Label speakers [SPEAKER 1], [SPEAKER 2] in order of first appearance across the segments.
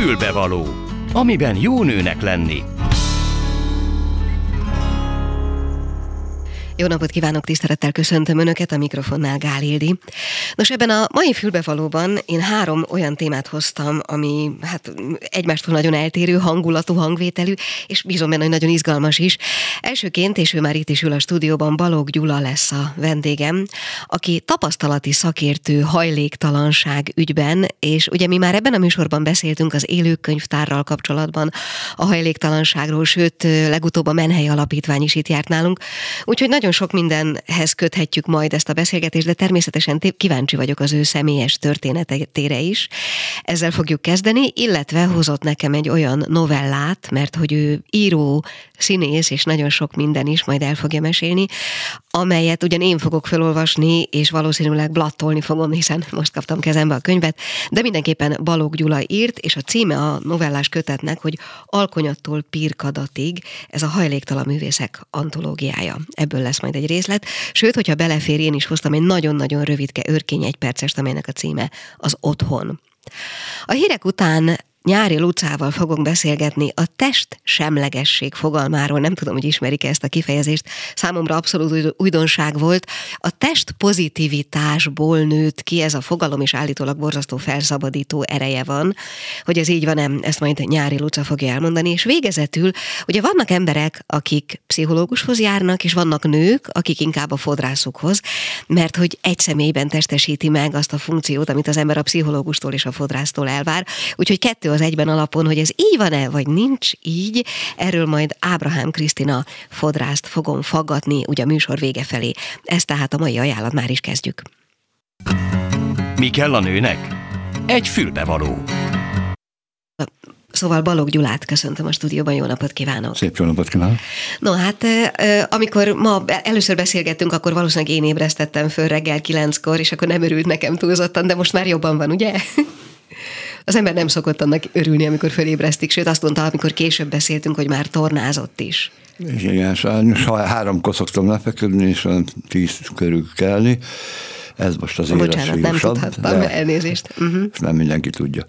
[SPEAKER 1] Fülbevaló, amiben jó nőnek lenni.
[SPEAKER 2] Jó napot kívánok, tisztelettel köszöntöm Önöket, a mikrofonnál Gál. Nos, ebben a mai fülbevalóban én három olyan témát hoztam, ami hát egymástól nagyon eltérő, hangulatú, hangvételű, és bízom benne, hogy nagyon izgalmas is. Elsőként, és ő már itt is ül a stúdióban, Balog Gyula lesz a vendégem, aki tapasztalati szakértő hajléktalanság ügyben, és ugye mi már ebben a műsorban beszéltünk az élőkönyvtárral kapcsolatban a hajléktalanságról, sőt, legutóbb a Menhely Alapítvány is itt járt nálunk, úgyhogy nagyon nagyon sok mindenhez köthetjük majd ezt a beszélgetést, de természetesen kíváncsi vagyok az ő személyes történetére is. Ezzel fogjuk kezdeni, illetve hozott nekem egy olyan novellát, mert hogy ő író, színész, és nagyon sok minden is majd el fogja mesélni, amelyet ugyan én fogok felolvasni, és valószínűleg blattolni fogom, hiszen most kaptam kezembe a könyvet, de mindenképpen Balog Gyula írt, és a címe a novellás kötetnek, hogy Alkonyattól Pirkadatig, ez a hajléktalan művészek antológiája. Ebből lesz majd egy részlet. Sőt, hogyha belefér, én is hoztam egy nagyon-nagyon rövidke örkény egy percest, amelynek a címe az Otthon. A hírek után Nyári Lucával fogunk beszélgetni a test semlegesség fogalmáról. Nem tudom, hogy ismerik ezt a kifejezést. Számomra abszolút újdonság volt. A test pozitivitásból nőtt ki ez a fogalom, és állítólag borzasztó felszabadító ereje van. Hogy ez így van-e, ezt majd Nyári Luca fogja elmondani. És végezetül, ugye vannak emberek, akik pszichológushoz járnak, és vannak nők, akik inkább a fodrászukhoz, mert hogy egy személyben testesíti meg azt a funkciót, amit az ember a pszichológustól és a fodrásztól elvár. Úgyhogy kettő az egyben alapon, hogy ez így van-e, vagy nincs így, erről majd Ábrahám Krisztina fodrászt fogom faggatni, ugye a műsor vége felé. Ez tehát a mai ajánlat, már is kezdjük.
[SPEAKER 1] Mi kell a nőnek? Egy fülbevaló.
[SPEAKER 2] Szóval Balog Gyulát köszöntöm a stúdióban, jó napot kívánok!
[SPEAKER 3] Szép jó napot kívánok!
[SPEAKER 2] No hát, amikor ma először beszélgettünk, akkor valószínűleg én ébresztettem föl reggel kilenckor, és akkor nem örült nekem túlzottan, de most már jobban van, ugye? Az ember nem szokott annak örülni, amikor fölébresztik, sőt azt mondta, amikor később beszéltünk, hogy már tornázott is.
[SPEAKER 3] Igen, sajnos háromkor szoktam lefeküdni, és olyan tíz körül kelni. Ez most az
[SPEAKER 2] Bocsánat, nem tudhattam, de elnézést. Uh-huh.
[SPEAKER 3] Nem mindenki tudja.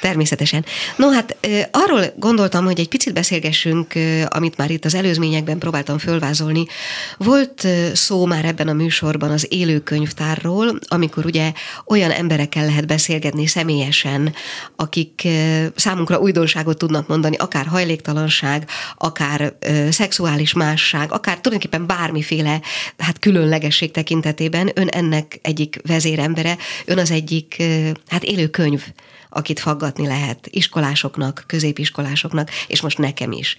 [SPEAKER 2] Természetesen. No hát arról gondoltam, hogy egy picit beszélgessünk, amit már itt az előzményekben próbáltam fölvázolni. Volt szó már ebben a műsorban az élőkönyvtárról, amikor ugye olyan emberekkel lehet beszélgetni személyesen, akik számunkra újdonságot tudnak mondani, akár hajléktalanság, akár szexuális másság, akár tulajdonképpen bármiféle hát különlegesség tekintetében ön ennek egyik vezérembere, ön az egyik hát élő könyv, akit faggatni lehet iskolásoknak, középiskolásoknak, és most nekem is.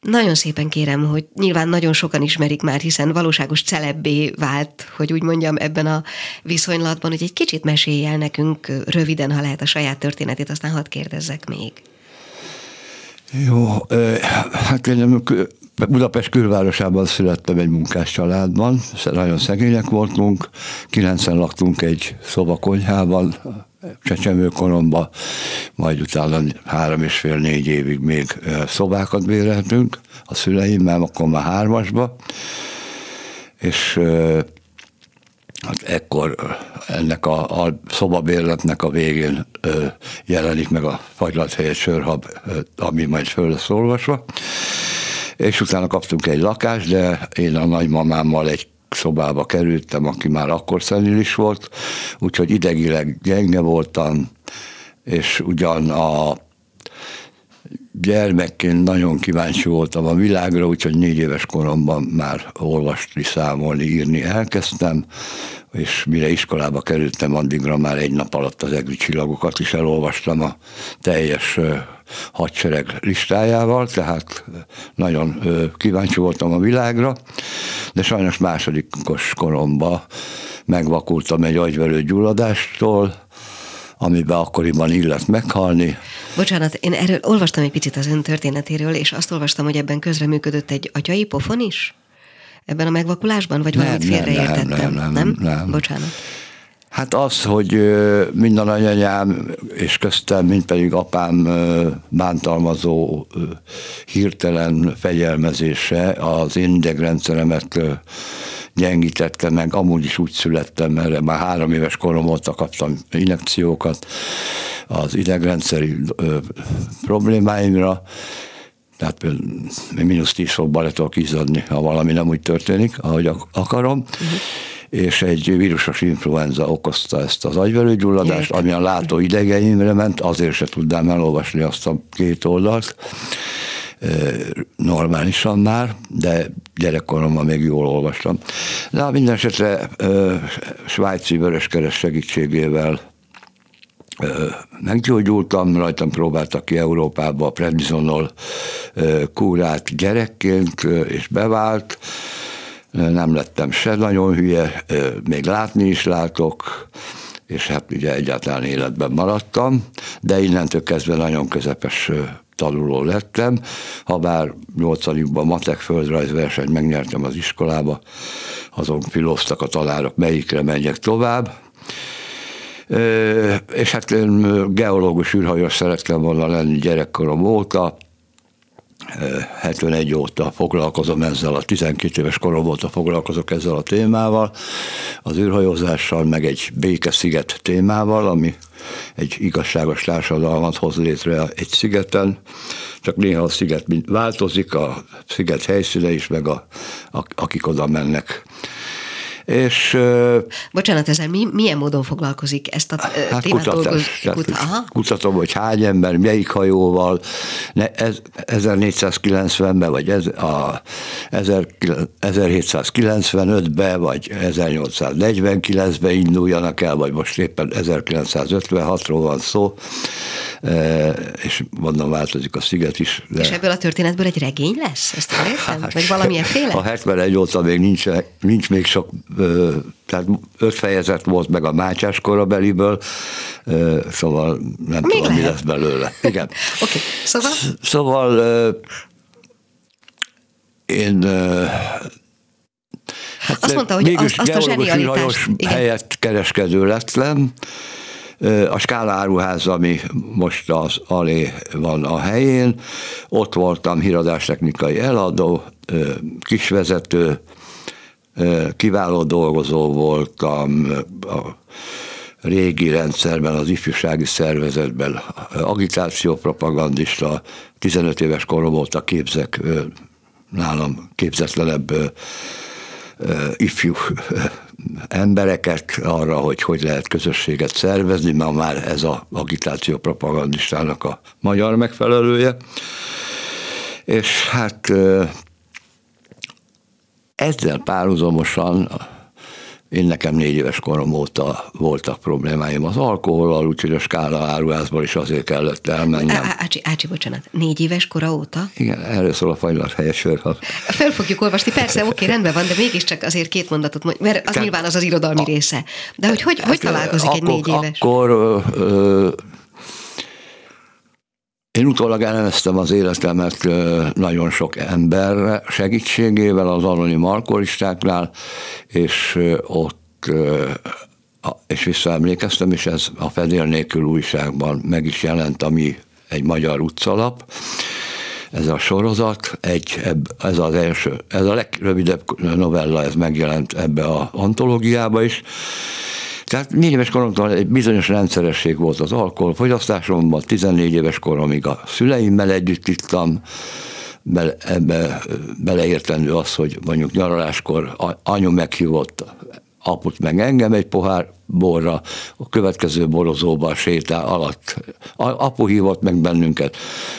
[SPEAKER 2] Nagyon szépen kérem, hogy nyilván nagyon sokan ismerik már, hiszen valóságos celebbé vált, hogy úgy mondjam, ebben a viszonylatban, hogy egy kicsit mesélj el nekünk röviden, ha lehet a saját történetét, aztán hadd kérdezzek még.
[SPEAKER 3] Jó, hát én Budapest külvárosában születtem egy munkás családban, nagyon szegények voltunk, kilencen laktunk egy szobakonyhában, csecsemőkoromban, majd utána három és fél, négy évig még szobákat béreltünk a szüleimmel, akkor már hármasba, és Hát ekkor ennek a, a szobabérletnek a végén ö, jelenik meg a fagylat helyett sörhab, ami majd föl lesz olvasva és utána kaptunk egy lakást, de én a nagymamámmal egy szobába kerültem, aki már akkor szenilis volt, úgyhogy idegileg gyenge voltam, és ugyan a gyermekként nagyon kíváncsi voltam a világra, úgyhogy négy éves koromban már olvasni, számolni, írni elkezdtem, és mire iskolába kerültem, addigra már egy nap alatt az egri csillagokat is elolvastam a teljes hadsereg listájával, tehát nagyon kíváncsi voltam a világra, de sajnos másodikos koromban megvakultam egy agyvelő gyulladástól, amiben akkoriban illet meghalni.
[SPEAKER 2] Bocsánat, én erről olvastam egy picit az ön történetéről, és azt olvastam, hogy ebben közreműködött egy atyai pofon is? Ebben a megvakulásban? Vagy valamit félreértettem?
[SPEAKER 3] Nem, nem, nem, nem, nem.
[SPEAKER 2] Bocsánat.
[SPEAKER 3] Hát az, hogy mind a nagyanyám, és köztem, mint pedig apám bántalmazó hirtelen fegyelmezése az én idegrendszeremet gyengítette meg, amúgy is úgy születtem, mert már három éves korom óta kaptam injekciókat, az idegrendszeri problémáimra, tehát például mínusz 10 fokba le tudok izzadni, ha valami nem úgy történik, ahogy akarom. Uh-huh és egy vírusos influenza okozta ezt az agyvelőgyulladást, ami a látó idegeimre ment, azért se tudnám elolvasni azt a két oldalt normálisan már, de gyerekkoromban még jól olvastam. De minden esetre svájci vöröskeres segítségével meggyógyultam, rajtam próbáltak ki Európába a prednisonol kúrát gyerekként, és bevált. Nem lettem se nagyon hülye, még látni is látok, és hát ugye egyáltalán életben maradtam, de innentől kezdve nagyon közepes tanuló lettem, ha bár 80-ban matek földrajzversenyt megnyertem az iskolába, azon filóztak a tanárok, melyikre menjek tovább, és hát én geológus űrhajós szerettem volna lenni gyerekkorom óta, 71 óta foglalkozom ezzel, a 12 éves korom óta foglalkozok ezzel a témával, az űrhajózással, meg egy békesziget témával, ami egy igazságos társadalmat hoz létre egy szigeten, csak néha a sziget változik, a sziget helyszíne is, meg a, a, akik oda mennek és,
[SPEAKER 2] Bocsánat, ezzel mi, milyen módon foglalkozik ezt a hát témát?
[SPEAKER 3] Kutatás, Kuta, kutatom, hogy hány ember, melyik hajóval, ne, ez, 1490-ben, vagy ez, a 1795-ben, vagy 1849-ben induljanak el, vagy most éppen 1956-ról van szó, és mondom, változik a sziget is.
[SPEAKER 2] De... És ebből a történetből egy regény lesz? Ezt értem? Hát, vagy valamilyen féle?
[SPEAKER 3] A 71 óta még nincs, nincs még sok tehát öt fejezet volt meg a Mácsás korabeliből, szóval nem Még tudom, lehet. mi lesz belőle. Igen.
[SPEAKER 2] Oké, okay. szóval?
[SPEAKER 3] Szóval én
[SPEAKER 2] Hát azt mondta, hogy azt, azt a zsenialitást...
[SPEAKER 3] helyett kereskedő lettem. A Skála áruház, ami most az alé van a helyén, ott voltam híradástechnikai eladó, kisvezető, kiváló dolgozó voltam a régi rendszerben, az ifjúsági szervezetben, agitációpropagandista, 15 éves korom óta képzek nálam képzetlenebb ifjú embereket arra, hogy hogy lehet közösséget szervezni, mert már ez a agitáció propagandistának a magyar megfelelője. És hát ezzel párhuzamosan én nekem négy éves korom óta voltak problémáim az alkohollal, úgyhogy a skála áruházból is azért kellett elmennem.
[SPEAKER 2] Ácsi, Ácsi, bocsánat, négy éves kora óta?
[SPEAKER 3] Igen, erről szól a fajlat helyes sör.
[SPEAKER 2] Fel fogjuk olvasni, persze, oké, rendben van, de mégiscsak azért két mondatot mondj, mert az Te, nyilván az az irodalmi a, része. De hogy hogy, hogy hát, találkozik akkor, egy négy éves?
[SPEAKER 3] Akkor ö, én utólag elemeztem az életemet nagyon sok ember segítségével az anonim alkoholistáknál, és ott és visszaemlékeztem, és ez a Fedél nélkül újságban meg is jelent, ami egy magyar utcalap. Ez a sorozat, egy, ez az első, ez a legrövidebb novella, ez megjelent ebbe a antológiába is, tehát négy éves koromtól egy bizonyos rendszeresség volt az alkoholfogyasztásomban, 14 éves koromig a szüleimmel együtt ittam, bele, ebbe beleértendő az, hogy mondjuk nyaraláskor anyu meghívott aput meg engem egy pohár borra, a következő borozóban sétál alatt. Apu hívott meg bennünket,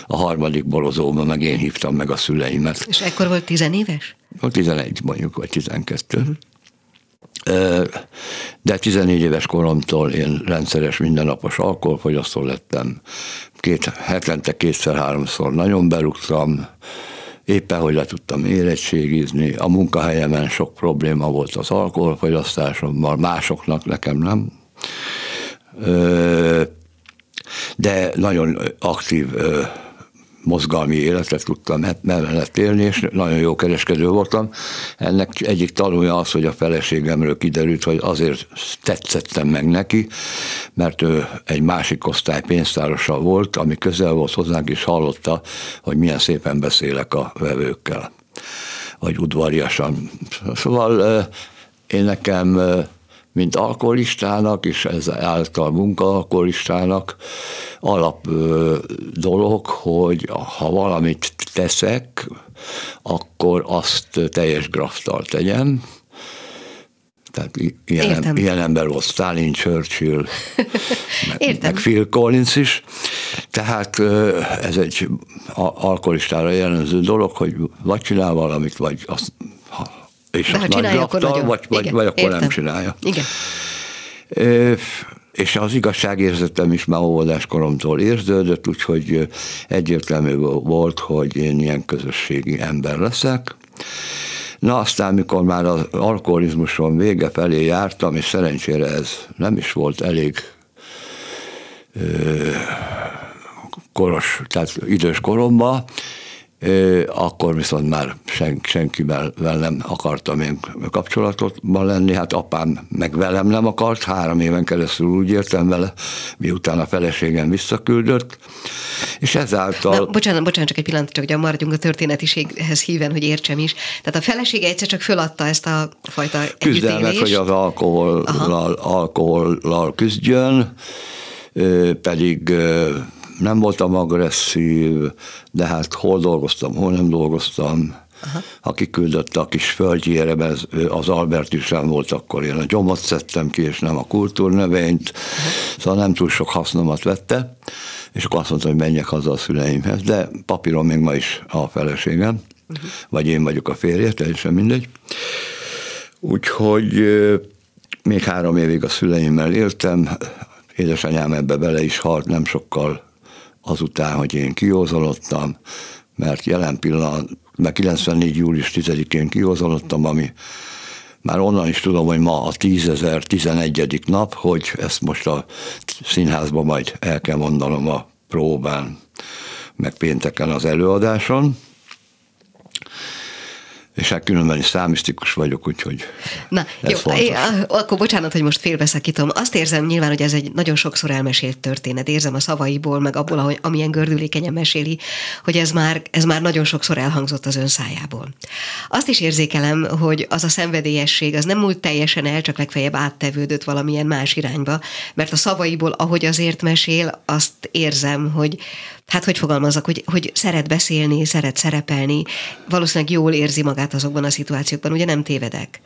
[SPEAKER 3] a harmadik borozóban meg én hívtam meg a szüleimet.
[SPEAKER 2] És ekkor volt tizenéves?
[SPEAKER 3] 11 mondjuk, vagy 12. De 14 éves koromtól én rendszeres mindennapos alkoholfogyasztó lettem. Két, hetente kétszer-háromszor nagyon berúgtam, éppen hogy le tudtam érettségizni. A munkahelyemen sok probléma volt az alkoholfogyasztásommal, másoknak, nekem nem. De nagyon aktív mozgalmi életet tudtam mellett élni, és nagyon jó kereskedő voltam. Ennek egyik tanulja az, hogy a feleségemről kiderült, hogy azért tetszettem meg neki, mert ő egy másik osztály pénztárosa volt, ami közel volt hozzánk, és hallotta, hogy milyen szépen beszélek a vevőkkel, vagy udvariasan. Szóval én nekem mint alkoholistának, és ez által munkaalkoholistának alap dolog, hogy ha valamit teszek, akkor azt teljes graftal tegyem, tehát ilyen, ilyen ember volt Stalin, Churchill, meg, meg Phil Collins is. Tehát ez egy alkoholistára jellemző dolog, hogy vagy csinál valamit, vagy azt, és
[SPEAKER 2] De
[SPEAKER 3] azt
[SPEAKER 2] akkor
[SPEAKER 3] graftal,
[SPEAKER 2] nagyon.
[SPEAKER 3] vagy, vagy,
[SPEAKER 2] Igen,
[SPEAKER 3] vagy akkor
[SPEAKER 2] értem.
[SPEAKER 3] nem csinálja.
[SPEAKER 2] Igen.
[SPEAKER 3] És az igazságérzetem is már óvodáskoromtól érződött, úgyhogy egyértelmű volt, hogy én ilyen közösségi ember leszek. Na aztán, mikor már az alkoholizmuson vége felé jártam, és szerencsére ez nem is volt elég ö, koros, tehát idős koromban, akkor viszont már sen, senkivel nem akartam én kapcsolatban lenni, hát apám meg velem nem akart, három éven keresztül úgy értem vele, miután a feleségem visszaküldött, és ezáltal...
[SPEAKER 2] Na, bocsánat, bocsánat, csak egy pillanat, csak ugye maradjunk a történetiséghez híven, hogy értsem is. Tehát a felesége egyszer csak föladta ezt a fajta
[SPEAKER 3] Küzdelmet, hogy az alkohollal, alkohollal küzdjön, pedig nem voltam agresszív, de hát hol dolgoztam, hol nem dolgoztam. Aha. Aki küldött a kis földjére, az Albert is nem volt, akkor én a gyomot szedtem ki, és nem a kultúrnövényt, Aha. szóval nem túl sok hasznomat vette, és akkor azt mondta, hogy menjek haza a szüleimhez, de papíron még ma is a feleségem, uh-huh. vagy én vagyok a férje, teljesen mindegy. Úgyhogy még három évig a szüleimmel éltem, édesanyám ebbe bele is halt nem sokkal azután, hogy én kiózolottam, mert jelen pillanat, mert 94. július 10-én kiózolottam, ami már onnan is tudom, hogy ma a 10.011. nap, hogy ezt most a színházban majd el kell mondanom a próbán, meg pénteken az előadáson és hát különben is számisztikus vagyok, úgyhogy
[SPEAKER 2] Na,
[SPEAKER 3] ez
[SPEAKER 2] jó,
[SPEAKER 3] fontos.
[SPEAKER 2] é, akkor bocsánat, hogy most félbeszakítom. Azt érzem nyilván, hogy ez egy nagyon sokszor elmesélt történet. Érzem a szavaiból, meg abból, ahogy, amilyen gördülékenyen meséli, hogy ez már, ez már nagyon sokszor elhangzott az ön szájából. Azt is érzékelem, hogy az a szenvedélyesség, az nem múlt teljesen el, csak legfeljebb áttevődött valamilyen más irányba, mert a szavaiból, ahogy azért mesél, azt érzem, hogy hát hogy fogalmazzak, hogy, hogy szeret beszélni, szeret szerepelni, valószínűleg jól érzi magát azokban a szituációkban, ugye nem tévedek?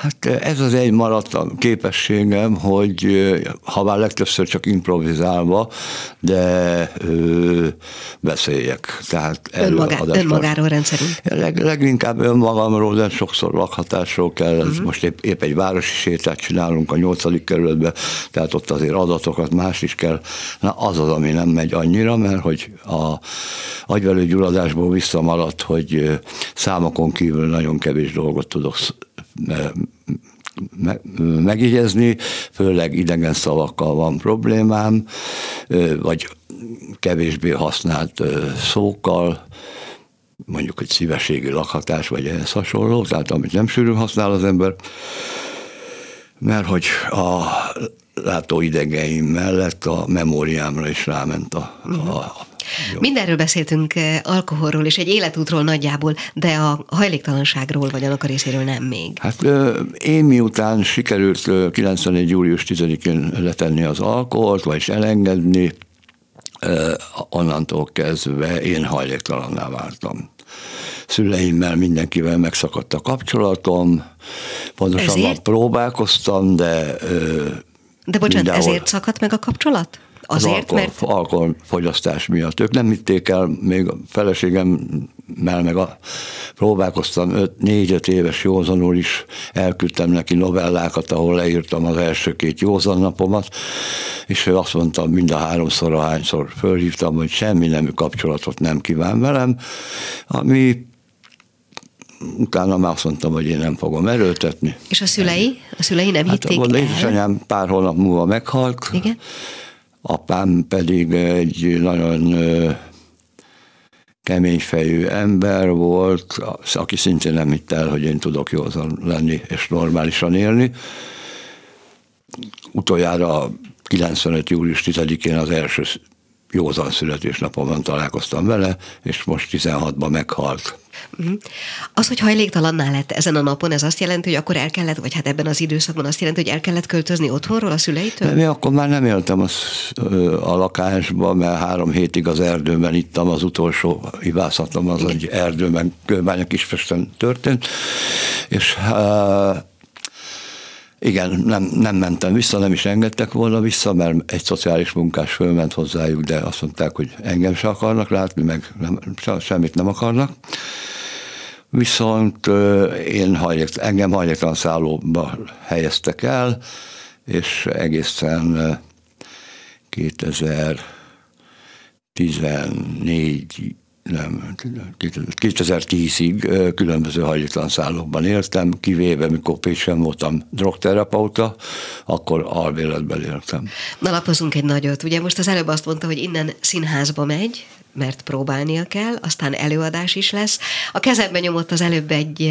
[SPEAKER 3] Hát ez az egy maradt a képességem, hogy ha már legtöbbször csak improvizálva, de ö, beszéljek. Tehát
[SPEAKER 2] Önmagá, önmagáról rendszerint.
[SPEAKER 3] Leg, leginkább önmagamról, de sokszor lakhatásról kell. Uh-huh. Most épp, épp egy városi sétát csinálunk a nyolcadik kerületbe, tehát ott azért adatokat más is kell. Na az az, ami nem megy annyira, mert hogy a agyvelő gyulladásból visszamaradt, hogy számokon kívül nagyon kevés dolgot tudok megjegyezni, főleg idegen szavakkal van problémám, vagy kevésbé használt szókkal, mondjuk egy szívességi lakhatás, vagy ehhez hasonló, tehát amit nem sűrű használ az ember, mert hogy a látó idegeim mellett a memóriámra is ráment a, a
[SPEAKER 2] jó. Mindenről beszéltünk alkoholról és egy életútról nagyjából, de a hajléktalanságról vagy annak a részéről nem még.
[SPEAKER 3] Hát én miután sikerült 91. július 10-én letenni az alkoholt, vagyis elengedni, onnantól kezdve én hajléktalanná váltam. Szüleimmel mindenkivel megszakadt a kapcsolatom, pontosabban ezért? próbálkoztam, de
[SPEAKER 2] De bocsánat, mindenhol... ezért szakadt meg a kapcsolat? Azért,
[SPEAKER 3] az alkohol, mert... alkoholfogyasztás miatt. Ők nem hitték el, még a feleségemmel meg a, próbálkoztam öt, négy-öt éves józanul is, elküldtem neki novellákat, ahol leírtam az első két józan napomat, és ő azt mondta, mind a háromszor, ahányszor fölhívtam, hogy semmi nemű kapcsolatot nem kíván velem, ami utána már azt mondtam, hogy én nem fogom erőltetni.
[SPEAKER 2] És a szülei? A szülei nem
[SPEAKER 3] hát
[SPEAKER 2] hitték
[SPEAKER 3] a
[SPEAKER 2] el?
[SPEAKER 3] édesanyám pár hónap múlva meghalt.
[SPEAKER 2] Igen
[SPEAKER 3] apám pedig egy nagyon keményfejű ember volt, aki szintén nem hitt el, hogy én tudok józan lenni és normálisan élni. Utoljára 95. július 10-én az első józan születésnapomon találkoztam vele, és most 16-ban meghalt.
[SPEAKER 2] Mhm. Az, hogy hajléktalanná lett ezen a napon, ez azt jelenti, hogy akkor el kellett, vagy hát ebben az időszakban azt jelenti, hogy el kellett költözni otthonról a szüleitől?
[SPEAKER 3] Mi akkor már nem éltem az, a lakásban, mert három hétig az erdőben ittam, az utolsó ivászatom az egy erdőben, Kőbánya Kispesten történt, és igen, nem, nem mentem vissza, nem is engedtek volna vissza, mert egy szociális munkás fölment hozzájuk, de azt mondták, hogy engem se akarnak látni, meg nem, semmit nem akarnak. Viszont én hajlék, engem hajléktalan szállóba helyeztek el, és egészen 2014 nem, 2010-ig különböző hajléktalan szállókban éltem, kivéve mikor Pécsen voltam drogterapeuta, akkor alvéletben éltem.
[SPEAKER 2] Na lapozunk egy nagyot. Ugye most az előbb azt mondta, hogy innen színházba megy, mert próbálnia kell, aztán előadás is lesz. A kezemben nyomott az előbb egy,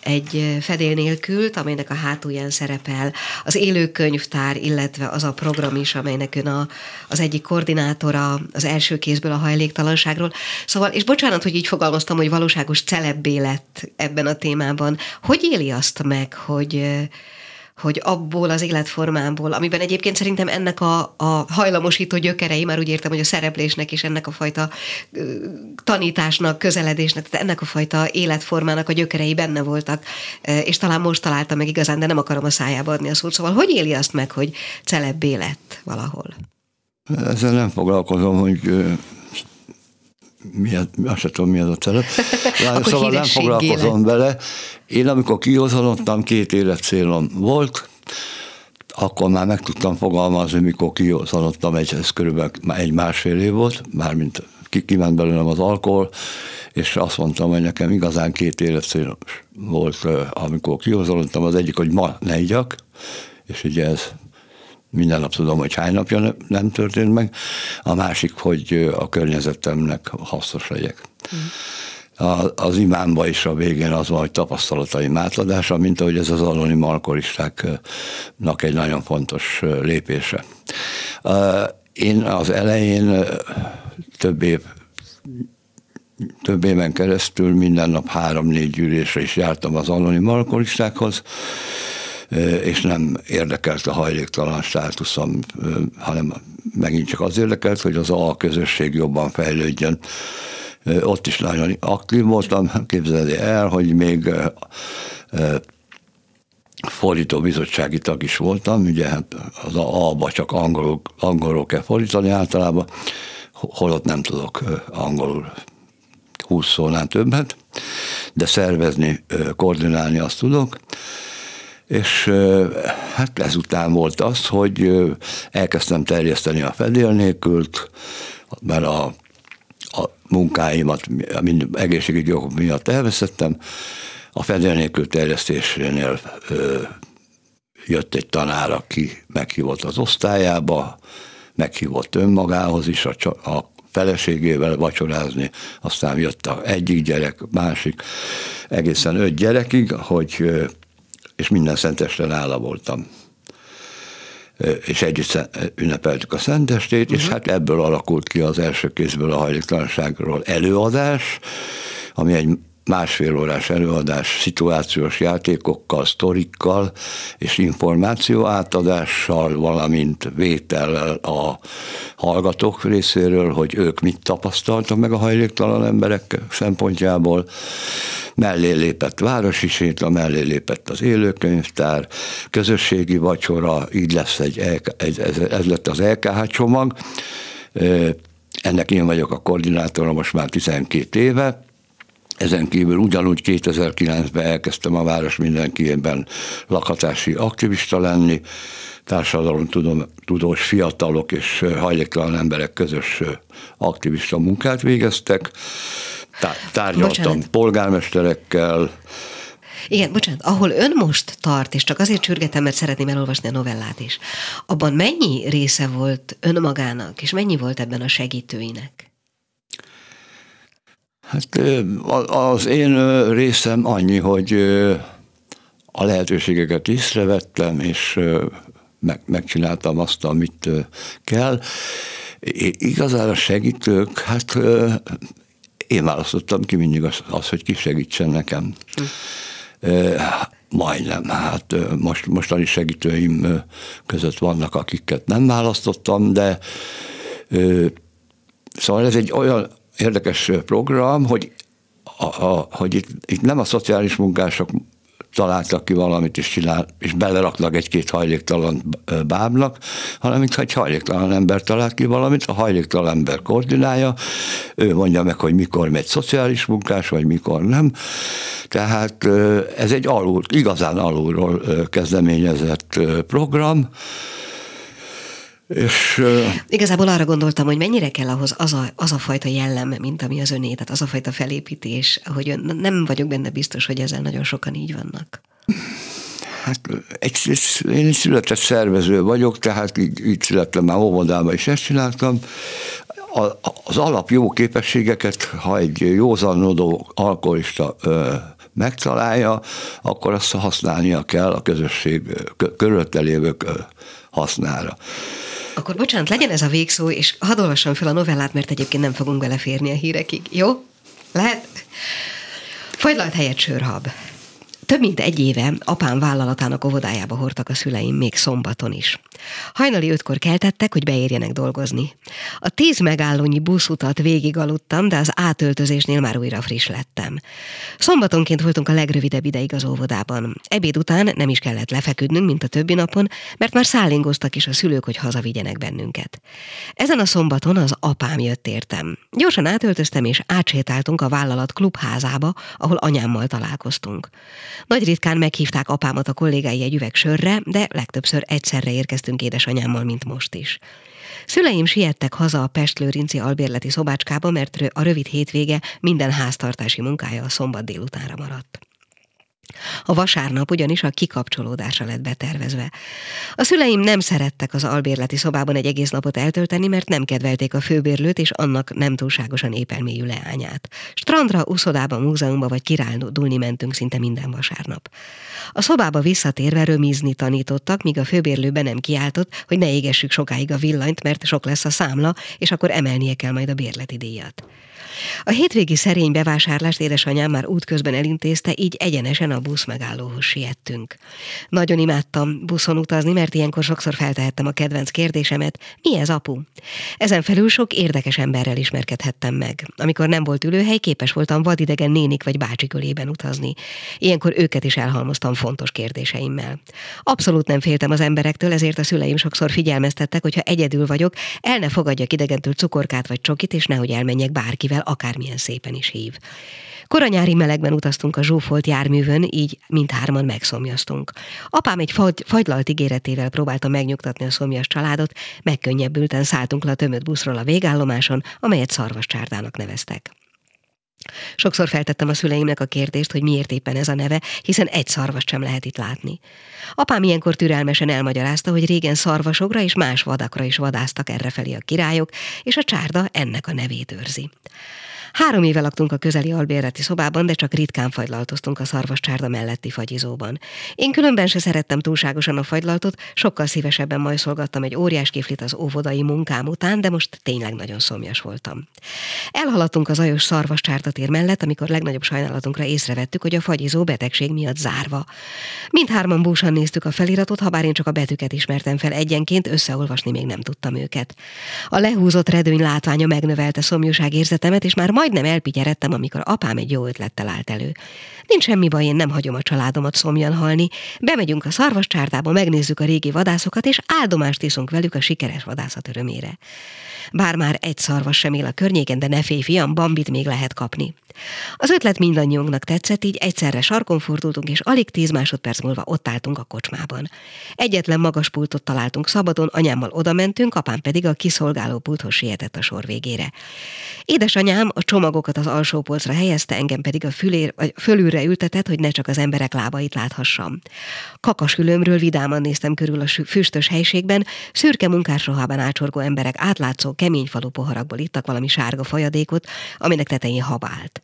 [SPEAKER 2] egy fedél nélkült, amelynek a hátulján szerepel az élőkönyvtár, illetve az a program is, amelynek ön a, az egyik koordinátora az első kézből a hajléktalanságról. Szóval, és bocsánat, hogy így fogalmaztam, hogy valóságos celebbé lett ebben a témában. Hogy éli azt meg, hogy hogy abból az életformából, amiben egyébként szerintem ennek a, a hajlamosító gyökerei, már úgy értem, hogy a szereplésnek és ennek a fajta tanításnak, közeledésnek, tehát ennek a fajta életformának a gyökerei benne voltak, és talán most találta meg igazán, de nem akarom a szájába adni a szót. Szóval hogy éli azt meg, hogy celebbé lett valahol?
[SPEAKER 3] Ezzel nem foglalkozom, hogy mi, azt sem tudom, mi az a celeb. szóval nem foglalkozom vele. Én amikor kihozalottam, két életcélom volt, akkor már meg tudtam fogalmazni, mikor kihozalottam, egy, ez körülbelül egy másfél év volt, mármint kiment belőlem az alkohol, és azt mondtam, hogy nekem igazán két életcél volt, amikor kihozalottam. Az egyik, hogy ma ne igyak, és ugye ez minden nap tudom, hogy hány napja nem történt meg, a másik, hogy a környezetemnek hasznos legyek. Mm. Az imámba is a végén az van, hogy tapasztalataim átadása, mint ahogy ez az anonim alkoholistáknak egy nagyon fontos lépése. Én az elején több év több éven keresztül minden nap három-négy gyűlésre is jártam az anonim alkoholistákhoz, és nem érdekelt a hajléktalan státuszom, hanem megint csak az érdekelt, hogy az A közösség jobban fejlődjön. Ott is nagyon aktív voltam, képzelni el, hogy még fordító bizottsági tag is voltam, ugye hát az A-ba csak angolul, angolul kell fordítani általában, holott nem tudok angolul 20 szónál többet, de szervezni, koordinálni azt tudok. És hát ezután volt az, hogy elkezdtem terjeszteni a fedél nélkült, mert a munkáimat mind egészségügyi okok miatt elveszettem. A fedél nélkül terjesztésénél ö, jött egy tanár, aki meghívott az osztályába, meghívott önmagához is, a, a feleségével vacsorázni, aztán jött a egyik gyerek, másik, egészen öt gyerekig, hogy és minden szenteste nála voltam. És együtt ünnepeltük a szentestét, uh-huh. és mhm. hát ebből alakult ki az első kézből a hajléktalanságról előadás, ami egy másfél órás előadás szituációs játékokkal, sztorikkal és információ átadással, valamint vétellel a hallgatók részéről, hogy ők mit tapasztaltak meg a hajléktalan emberek szempontjából. Mellé lépett városi séta, mellé lépett az élőkönyvtár, közösségi vacsora, így lesz egy, ez lett az LKH csomag. Ennek én vagyok a koordinátora most már 12 éve, ezen kívül ugyanúgy 2009-ben elkezdtem a város mindenkiében lakhatási aktivista lenni, társadalom tudós fiatalok és hajléktalan emberek közös aktivista munkát végeztek. Tárgyaltam bocsánat. polgármesterekkel,
[SPEAKER 2] igen, bocsánat, ahol ön most tart, és csak azért csürgetem, mert szeretném elolvasni a novellát is, abban mennyi része volt önmagának, és mennyi volt ebben a segítőinek?
[SPEAKER 3] Hát az én részem annyi, hogy a lehetőségeket észrevettem, és meg, megcsináltam azt, amit kell, Igazán a segítők, hát én választottam ki mindig azt, az hogy ki segítsen nekem. Majdnem. Hát most, mostani segítőim között vannak, akiket nem választottam, de szóval ez egy olyan érdekes program, hogy, a, a, hogy itt, itt nem a szociális munkások találtak ki valamit, és, csinál, és beleraknak egy-két hajléktalan bábnak, hanem mintha egy hajléktalan ember talált ki valamit, a hajléktalan ember koordinálja, ő mondja meg, hogy mikor megy szociális munkás, vagy mikor nem. Tehát ez egy alul, igazán alulról kezdeményezett program, és,
[SPEAKER 2] Igazából arra gondoltam, hogy mennyire kell ahhoz az a, az a fajta jellem, mint ami az öné, tehát az a fajta felépítés, hogy ön, nem vagyok benne biztos, hogy ezzel nagyon sokan így vannak.
[SPEAKER 3] Hát egy, én született szervező vagyok, tehát így, így születtem már óvodában is ezt csináltam. A, az alap jó képességeket, ha egy józanodó alkoholista ö, megtalálja, akkor azt használnia kell a közösség körülötte lévők hasznára.
[SPEAKER 2] Akkor bocsánat, legyen ez a végszó, és hadd olvassam fel a novellát, mert egyébként nem fogunk beleférni a hírekig. Jó? Lehet? Fagylalt helyett sörhab. Több mint egy éve apám vállalatának óvodájába hordtak a szüleim még szombaton is. Hajnali ötkor keltettek, hogy beérjenek dolgozni. A tíz megállónyi buszutat végig aludtam, de az átöltözésnél már újra friss lettem. Szombatonként voltunk a legrövidebb ideig az óvodában. Ebéd után nem is kellett lefeküdnünk, mint a többi napon, mert már szállingoztak is a szülők, hogy hazavigyenek bennünket. Ezen a szombaton az apám jött értem. Gyorsan átöltöztem, és átsétáltunk a vállalat klubházába, ahol anyámmal találkoztunk. Nagy ritkán meghívták apámat a kollégái egy üveg sörre, de legtöbbször egyszerre érkeztünk édesanyámmal, mint most is. Szüleim siettek haza a Pestlőrinci albérleti szobácskába, mert a rövid hétvége minden háztartási munkája a szombat délutánra maradt. A vasárnap ugyanis a kikapcsolódásra lett betervezve. A szüleim nem szerettek az albérleti szobában egy egész napot eltölteni, mert nem kedvelték a főbérlőt és annak nem túlságosan épelmélyű leányát. Strandra, uszodába, múzeumba vagy kirándulni mentünk szinte minden vasárnap. A szobába visszatérve römizni tanítottak, míg a főbérlő be nem kiáltott, hogy ne égessük sokáig a villanyt, mert sok lesz a számla, és akkor emelnie kell majd a bérleti díjat. A hétvégi szerény bevásárlást édesanyám már útközben elintézte, így egyenesen a busz megállóhoz siettünk. Nagyon imádtam buszon utazni, mert ilyenkor sokszor feltehettem a kedvenc kérdésemet, mi ez apu? Ezen felül sok érdekes emberrel ismerkedhettem meg. Amikor nem volt ülőhely, képes voltam vadidegen nénik vagy bácsikölében utazni. Ilyenkor őket is elhalmoztam fontos kérdéseimmel. Abszolút nem féltem az emberektől, ezért a szüleim sokszor figyelmeztettek, hogy ha egyedül vagyok, el ne fogadjak idegentől cukorkát vagy csokit, és nehogy elmenjek bárkivel, akármilyen szépen is hív. Koranyári melegben utaztunk a zsúfolt járművön, így mindhárman megszomjaztunk. Apám egy fagy, fagylalt ígéretével próbálta megnyugtatni a szomjas családot, megkönnyebbülten szálltunk le a tömött buszról a végállomáson, amelyet szarvascsárdának neveztek. Sokszor feltettem a szüleimnek a kérdést, hogy miért éppen ez a neve, hiszen egy szarvast sem lehet itt látni. Apám ilyenkor türelmesen elmagyarázta, hogy régen szarvasokra és más vadakra is vadáztak errefelé a királyok, és a csárda ennek a nevét őrzi. Három éve laktunk a közeli albérleti szobában, de csak ritkán fagylaltoztunk a szarvascsárda melletti fagyizóban. Én különben se szerettem túlságosan a fagylaltot, sokkal szívesebben majszolgattam egy óriás kiflit az óvodai munkám után, de most tényleg nagyon szomjas voltam. Elhaladtunk az ajos szarvascsárdatér mellett, amikor legnagyobb sajnálatunkra észrevettük, hogy a fagyizó betegség miatt zárva. Mindhárman búsan néztük a feliratot, ha bár én csak a betűket ismertem fel egyenként, összeolvasni még nem tudtam őket. A lehúzott redőny látványa megnövelte szomjúság érzetemet, és már majdnem elpigyeredtem, amikor apám egy jó ötlettel állt elő. Nincs semmi baj, én nem hagyom a családomat szomjan halni. Bemegyünk a szarvascsárdába, megnézzük a régi vadászokat, és áldomást iszunk velük a sikeres vadászat örömére. Bár már egy szarvas sem él a környéken, de ne félj, fiam, bambit még lehet kapni. Az ötlet mindannyiunknak tetszett, így egyszerre sarkon fordultunk, és alig tíz másodperc múlva ott álltunk a kocsmában. Egyetlen magas pultot találtunk szabadon, anyámmal oda mentünk, apám pedig a kiszolgáló pulthoz sietett a sor végére. Édesanyám a csomagokat az alsó polcra helyezte, engem pedig a fülér, vagy fölülre ültetett, hogy ne csak az emberek lábait láthassam. Kakasülömről vidáman néztem körül a füstös helységben, szürke munkásruhában ácsorgó emberek átlátszó, kemény falu poharakból ittak valami sárga folyadékot, aminek tetején habált.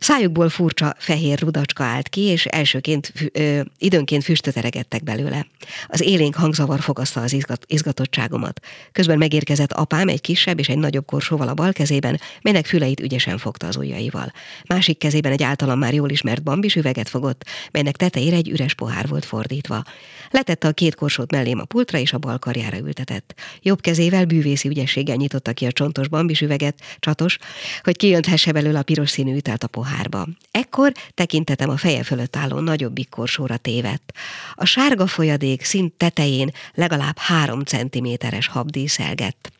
[SPEAKER 2] Szájukból furcsa fehér rudacska állt ki, és elsőként ö, időnként füstöt eregettek belőle. Az élénk hangzavar fogaszta az izgat, izgatottságomat. Közben megérkezett apám egy kisebb és egy nagyobb korsóval a bal kezében, melynek füleit ügyesen fogta az ujjaival. Másik kezében egy általam már jól ismert bambis üveget fogott, melynek tetejére egy üres pohár volt fordítva. Letette a két korsót mellém a pultra, és a bal karjára ültetett. Jobb kezével bűvészi ügyességgel nyitotta ki a csontos bambis üveget, csatos, hogy kijönthesse belőle a piros színű ütelt a pohárba. Ekkor tekintetem a feje fölött álló nagyobbik korsóra tévedt. A sárga folyadék szint tetején legalább három centiméteres hab díszelgett.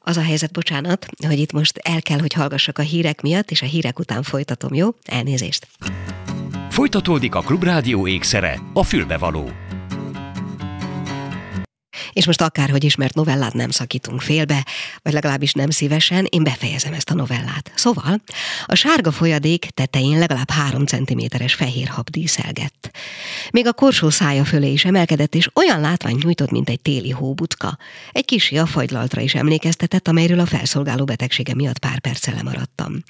[SPEAKER 2] Az a helyzet, bocsánat, hogy itt most el kell, hogy hallgassak a hírek miatt, és a hírek után folytatom, jó? Elnézést!
[SPEAKER 1] Folytatódik a Klubrádió ékszere, a fülbevaló.
[SPEAKER 2] És most akárhogy ismert novellát nem szakítunk félbe, vagy legalábbis nem szívesen, én befejezem ezt a novellát. Szóval, a sárga folyadék tetején legalább három centiméteres fehér hab díszelgett. Még a korsó szája fölé is emelkedett, és olyan látványt nyújtott, mint egy téli hóbucka. Egy kisi a fagylaltra is emlékeztetett, amelyről a felszolgáló betegsége miatt pár perccel lemaradtam.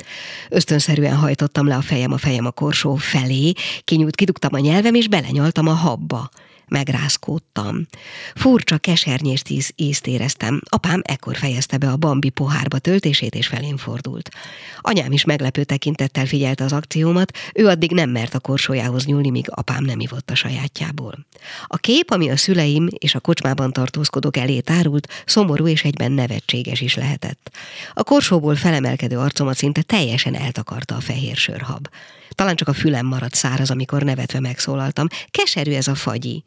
[SPEAKER 2] Ösztönszerűen hajtottam le a fejem a fejem a korsó felé, kinyújt, kidugtam a nyelvem, és belenyaltam a habba megrázkódtam. Furcsa kesernyés tíz ízt éreztem. Apám ekkor fejezte be a bambi pohárba töltését, és felén fordult. Anyám is meglepő tekintettel figyelte az akciómat, ő addig nem mert a korsójához nyúlni, míg apám nem ivott a sajátjából. A kép, ami a szüleim és a kocsmában tartózkodók elé tárult, szomorú és egyben nevetséges is lehetett. A korsóból felemelkedő arcomat szinte teljesen eltakarta a fehér sörhab. Talán csak a fülem maradt száraz, amikor nevetve megszólaltam. Keserű ez a fagyi.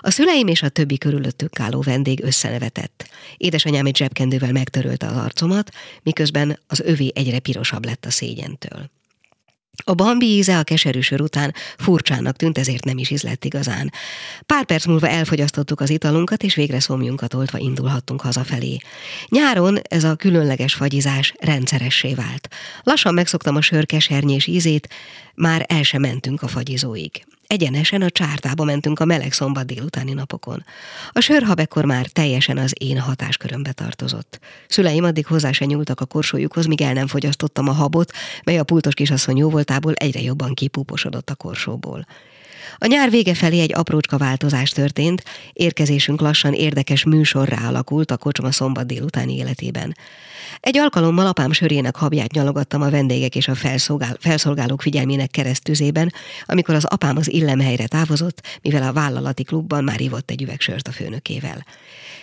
[SPEAKER 2] A szüleim és a többi körülöttük álló vendég összenevetett. Édesanyám egy zsebkendővel megtörölte az arcomat, miközben az övé egyre pirosabb lett a szégyentől. A bambi íze a keserű sör után furcsának tűnt, ezért nem is ízlett igazán. Pár perc múlva elfogyasztottuk az italunkat, és végre szomjunkat oltva indulhattunk hazafelé. Nyáron ez a különleges fagyizás rendszeressé vált. Lassan megszoktam a sör kesernyés ízét, már el sem mentünk a fagyizóig. Egyenesen a csártába mentünk a meleg szombat délutáni napokon. A sörhab ekkor már teljesen az én hatáskörömbe tartozott. Szüleim addig hozzá se nyúltak a korsójukhoz, míg el nem fogyasztottam a habot, mely a pultos kisasszony jóvoltából egyre jobban kipúposodott a korsóból. A nyár vége felé egy aprócska változás történt, érkezésünk lassan érdekes műsorrá alakult a kocsma szombat délutáni életében. Egy alkalommal apám sörének habját nyalogattam a vendégek és a felszolgál, felszolgálók figyelmének keresztüzében, amikor az apám az illemhelyre távozott, mivel a vállalati klubban már ivott egy üvegsört a főnökével.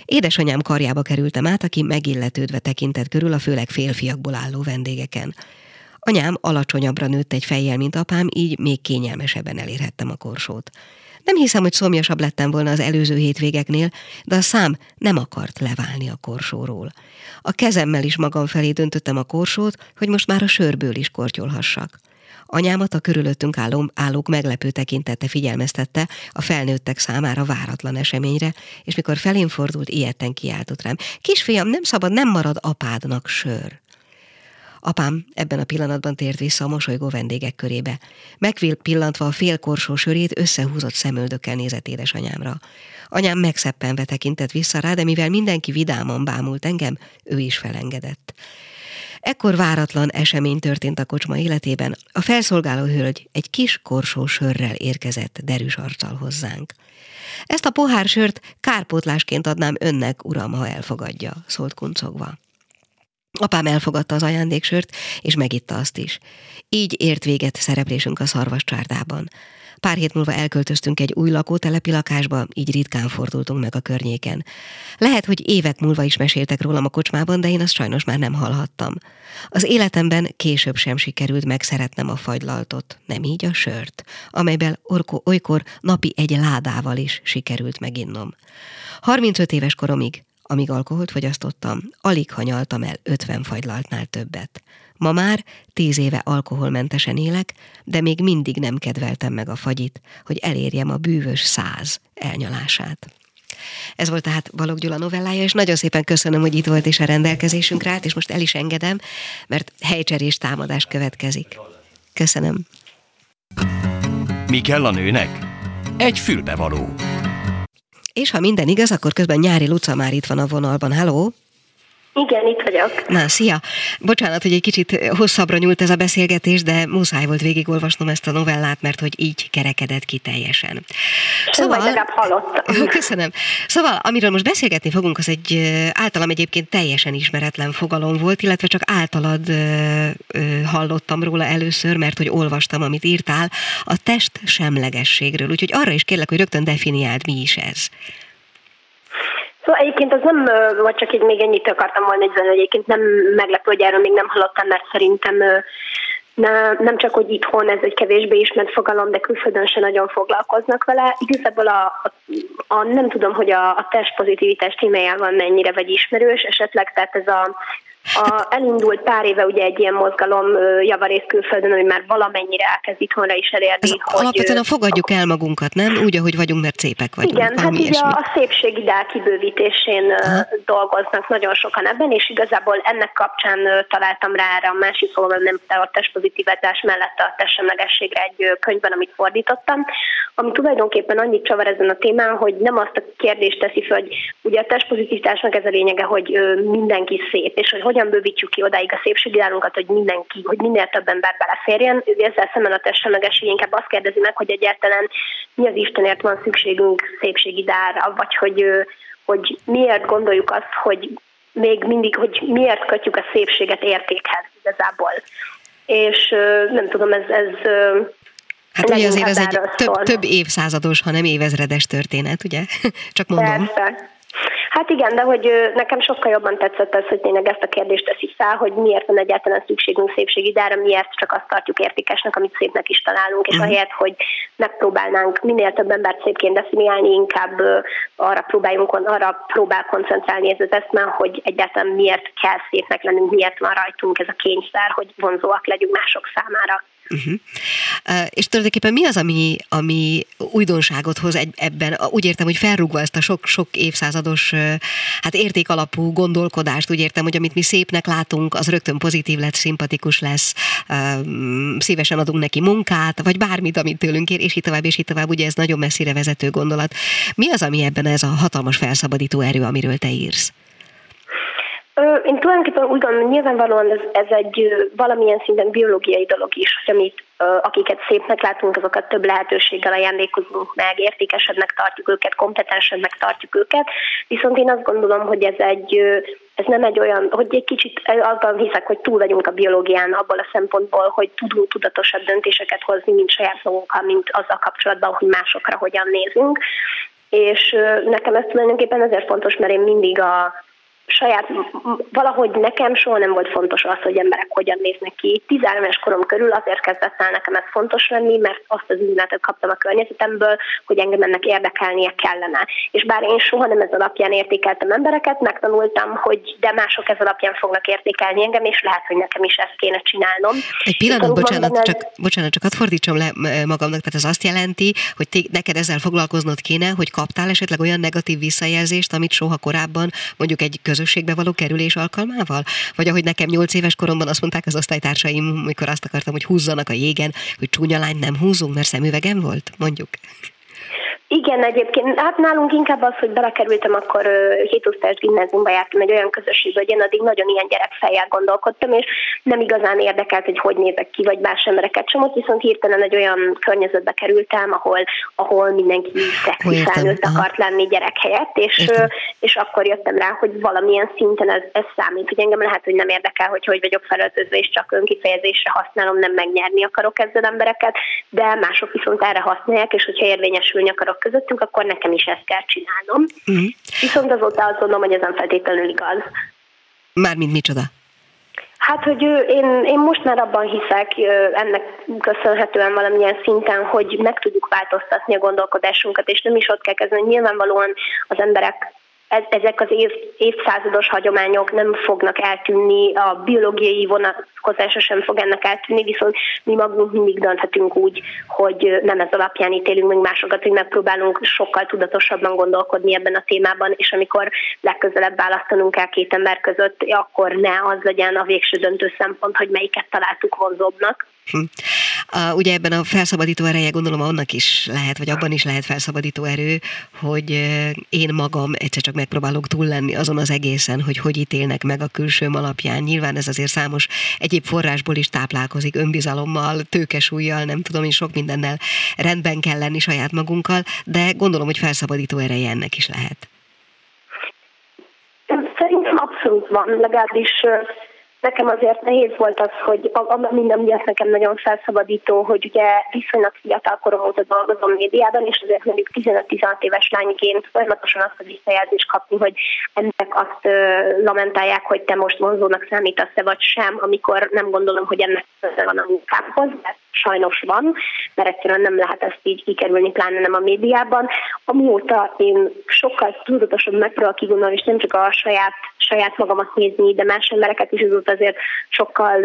[SPEAKER 2] Édesanyám karjába kerültem át, aki megilletődve tekintett körül a főleg félfiakból álló vendégeken. Anyám alacsonyabbra nőtt egy fejjel, mint apám, így még kényelmesebben elérhettem a korsót. Nem hiszem, hogy szomjasabb lettem volna az előző hétvégeknél, de a szám nem akart leválni a korsóról. A kezemmel is magam felé döntöttem a korsót, hogy most már a sörből is kortyolhassak. Anyámat a körülöttünk álló, állók meglepő tekintete figyelmeztette a felnőttek számára váratlan eseményre, és mikor felén fordult, ilyetten kiáltott rám. Kisfiam, nem szabad, nem marad apádnak sör. Apám ebben a pillanatban tért vissza a mosolygó vendégek körébe. Megpillantva a félkorsó sörét, összehúzott szemöldökkel nézett édesanyámra. Anyám megszeppenve tekintett vissza rá, de mivel mindenki vidáman bámult engem, ő is felengedett. Ekkor váratlan esemény történt a kocsma életében. A felszolgáló hölgy egy kis korsó sörrel érkezett derűs arccal hozzánk. Ezt a pohár sört kárpótlásként adnám önnek, uram, ha elfogadja, szólt kuncogva. Apám elfogadta az ajándéksört, és megitta azt is. Így ért véget szereplésünk a szarvas csárdában. Pár hét múlva elköltöztünk egy új lakótelepi lakásba, így ritkán fordultunk meg a környéken. Lehet, hogy évek múlva is meséltek rólam a kocsmában, de én azt sajnos már nem hallhattam. Az életemben később sem sikerült megszeretnem a fagylaltot, nem így a sört, amelyben orko, olykor napi egy ládával is sikerült meginnom. 35 éves koromig amíg alkoholt fogyasztottam, alig hanyaltam el 50 fagylaltnál többet. Ma már tíz éve alkoholmentesen élek, de még mindig nem kedveltem meg a fagyit, hogy elérjem a bűvös száz elnyalását. Ez volt tehát Balogh Gyula novellája, és nagyon szépen köszönöm, hogy itt volt és a rendelkezésünkre állt, és most el is engedem, mert helycserés támadás következik. Köszönöm.
[SPEAKER 1] Mi kell a nőnek? Egy fülbevaló.
[SPEAKER 2] És ha minden igaz, akkor közben Nyári Luca már itt van a vonalban. Halló!
[SPEAKER 4] Igen, itt vagyok.
[SPEAKER 2] Na, szia! Bocsánat, hogy egy kicsit hosszabbra nyúlt ez a beszélgetés, de muszáj volt végigolvasnom ezt a novellát, mert hogy így kerekedett ki teljesen.
[SPEAKER 4] Szóval, legalább hallottam.
[SPEAKER 2] Köszönöm. Szóval, amiről most beszélgetni fogunk, az egy általam egyébként teljesen ismeretlen fogalom volt, illetve csak általad ö, ö, hallottam róla először, mert hogy olvastam, amit írtál, a test semlegességről. Úgyhogy arra is kérlek, hogy rögtön definiáld, mi is ez.
[SPEAKER 4] Szóval egyébként az nem, vagy csak így még ennyit akartam volna hogy egyébként nem meglepő, hogy erről még nem hallottam, mert szerintem ne, nem csak, hogy itthon ez egy kevésbé ismert fogalom, de külföldön se nagyon foglalkoznak vele. Igazából a, a, a nem tudom, hogy a, a testpozitivitás témájában mennyire vagy ismerős, esetleg tehát ez a a, elindult pár éve ugye egy ilyen mozgalom javarész külföldön, hogy már valamennyire elkezd itthonra is elérni. Ez
[SPEAKER 2] hogy, alapvetően a fogadjuk el magunkat, nem? Úgy, ahogy vagyunk, mert szépek vagyunk.
[SPEAKER 4] Igen, hát ugye a, a szépségidál kibővítésén Aha. dolgoznak nagyon sokan ebben, és igazából ennek kapcsán találtam rá erre a másik szóval nem a testpozitivitás mellett a testsemlegességre egy könyvben, amit fordítottam, ami tulajdonképpen annyit csavar ezen a témán, hogy nem azt a kérdést teszi fel, hogy ugye a testpozitivitásnak ez a lényege, hogy mindenki szép, és hogy hogyan bővítjük ki odáig a szépségideálunkat, hogy mindenki, hogy minél több ember beleférjen. Ő ezzel szemben a testsemlegesség inkább azt kérdezi meg, hogy egyáltalán mi az Istenért van szükségünk szépségidára, vagy hogy, hogy miért gondoljuk azt, hogy még mindig, hogy miért kötjük a szépséget értékhez igazából. És nem tudom, ez, ez
[SPEAKER 2] Hát ugye azért ez egy több, több évszázados, ha nem évezredes történet, ugye? Csak mondom.
[SPEAKER 4] Persze. Hát igen, de hogy nekem sokkal jobban tetszett ez, hogy tényleg ezt a kérdést teszi fel, hogy miért van egyáltalán szükségünk szépségidára, miért csak azt tartjuk értékesnek, amit szépnek is találunk, és uh-huh. ahelyett, hogy megpróbálnánk minél több embert szépként definiálni, inkább arra próbáljunk, arra próbál koncentrálni ez az eszme, hogy egyáltalán miért kell szépnek lennünk, miért van rajtunk ez a kényszer, hogy vonzóak legyünk mások számára. Uh-huh.
[SPEAKER 2] Uh, és tulajdonképpen mi az, ami, ami újdonságot hoz ebben? Úgy értem, hogy felrúgva ezt a sok-sok évszázados uh, hát értékalapú gondolkodást, úgy értem, hogy amit mi szépnek látunk, az rögtön pozitív lett, szimpatikus lesz, szívesen adunk neki munkát, vagy bármit, amit tőlünk kér, és így tovább, és így tovább. Ugye ez nagyon messzire vezető gondolat. Mi az, ami ebben ez a hatalmas felszabadító erő, amiről te írsz?
[SPEAKER 4] Én tulajdonképpen úgy gondolom, nyilvánvalóan ez, ez egy valamilyen szinten biológiai dolog is, hogy amit, akiket szépnek látunk, azokat több lehetőséggel ajándékozunk meg, értékesebbnek tartjuk őket, kompetensebbnek tartjuk őket. Viszont én azt gondolom, hogy ez egy ez nem egy olyan, hogy egy kicsit abban hiszek, hogy túl vagyunk a biológián abból a szempontból, hogy tudunk tudatosabb döntéseket hozni, mint saját magunkkal, mint azzal kapcsolatban, hogy másokra hogyan nézünk. És nekem ez tulajdonképpen ezért fontos, mert én mindig a, saját, valahogy nekem soha nem volt fontos az, hogy emberek hogyan néznek ki. 13 éves korom körül azért kezdett el nekem ez fontos lenni, mert azt az üzenetet kaptam a környezetemből, hogy engem ennek érdekelnie kellene. És bár én soha nem ez alapján értékeltem embereket, megtanultam, hogy de mások ez alapján fognak értékelni engem, és lehet, hogy nekem is ezt kéne csinálnom.
[SPEAKER 2] Egy pillanat, bocsánat, mondani, csak, bocsánat, csak hadd fordítsam le magamnak, tehát ez azt jelenti, hogy te, neked ezzel foglalkoznod kéne, hogy kaptál esetleg olyan negatív visszajelzést, amit soha korábban mondjuk egy köz közösségbe való kerülés alkalmával? Vagy ahogy nekem nyolc éves koromban azt mondták az osztálytársaim, amikor azt akartam, hogy húzzanak a jégen, hogy csúnya lány nem húzunk, mert szemüvegem volt, mondjuk.
[SPEAKER 4] Igen, egyébként. Hát nálunk inkább az, hogy belekerültem, akkor hétosztályos gimnáziumba jártam egy olyan közösségbe, hogy én addig nagyon ilyen gyerekfejjel gondolkodtam, és nem igazán érdekelt, hogy hogy nézek ki, vagy más embereket sem, ott viszont hirtelen egy olyan környezetbe kerültem, ahol, ahol mindenki szexi felnőtt akart lenni gyerek helyett, és, és akkor jöttem rá, hogy valamilyen szinten ez, ez számít, hogy engem lehet, hogy nem érdekel, hogy hogy vagyok felöltözve, és csak önkifejezésre használom, nem megnyerni akarok ezzel embereket, de mások viszont erre használják, és hogyha érvényesülni akarok közöttünk, akkor nekem is ezt kell csinálnom. Uh-huh. Viszont azóta azt gondolom, hogy ez nem feltétlenül igaz.
[SPEAKER 2] Mármint micsoda?
[SPEAKER 4] Hát, hogy én, én most már abban hiszek, ennek köszönhetően valamilyen szinten, hogy meg tudjuk változtatni a gondolkodásunkat, és nem is ott kell kezdeni. Nyilvánvalóan az emberek ezek az év, évszázados hagyományok nem fognak eltűnni, a biológiai vonatkozása sem fog ennek eltűnni, viszont mi magunk mindig dönthetünk úgy, hogy nem ez alapján ítélünk meg másokat, hogy megpróbálunk sokkal tudatosabban gondolkodni ebben a témában, és amikor legközelebb választanunk kell két ember között, akkor ne az legyen a végső döntő szempont, hogy melyiket találtuk vonzóbbnak. Hm.
[SPEAKER 2] Ugye ebben a felszabadító ereje gondolom annak is lehet, vagy abban is lehet felszabadító erő, hogy én magam egyszer csak megpróbálok túl lenni azon az egészen, hogy hogy ítélnek meg a külsőm alapján. Nyilván ez azért számos egyéb forrásból is táplálkozik, önbizalommal, tőkesúlyjal, nem tudom én sok mindennel rendben kell lenni saját magunkkal, de gondolom, hogy felszabadító ereje ennek is lehet.
[SPEAKER 4] Szerintem abszolút van, legalábbis Nekem azért nehéz volt az, hogy minden miatt nekem nagyon felszabadító, hogy ugye viszonylag fiatal korom óta dolgozom médiában, és azért mondjuk 15-16 éves lányként folyamatosan azt a visszajelzést kapni, hogy ennek azt uh, lamentálják, hogy te most vonzónak számítasz-e vagy sem, amikor nem gondolom, hogy ennek van a munkámhoz, mert sajnos van, mert egyszerűen nem lehet ezt így kikerülni, pláne nem a médiában. Amióta én sokkal tudatosabb megpróbálok kigondolni, és nem csak a saját, saját magamat nézni, de más embereket is, azóta azért sokkal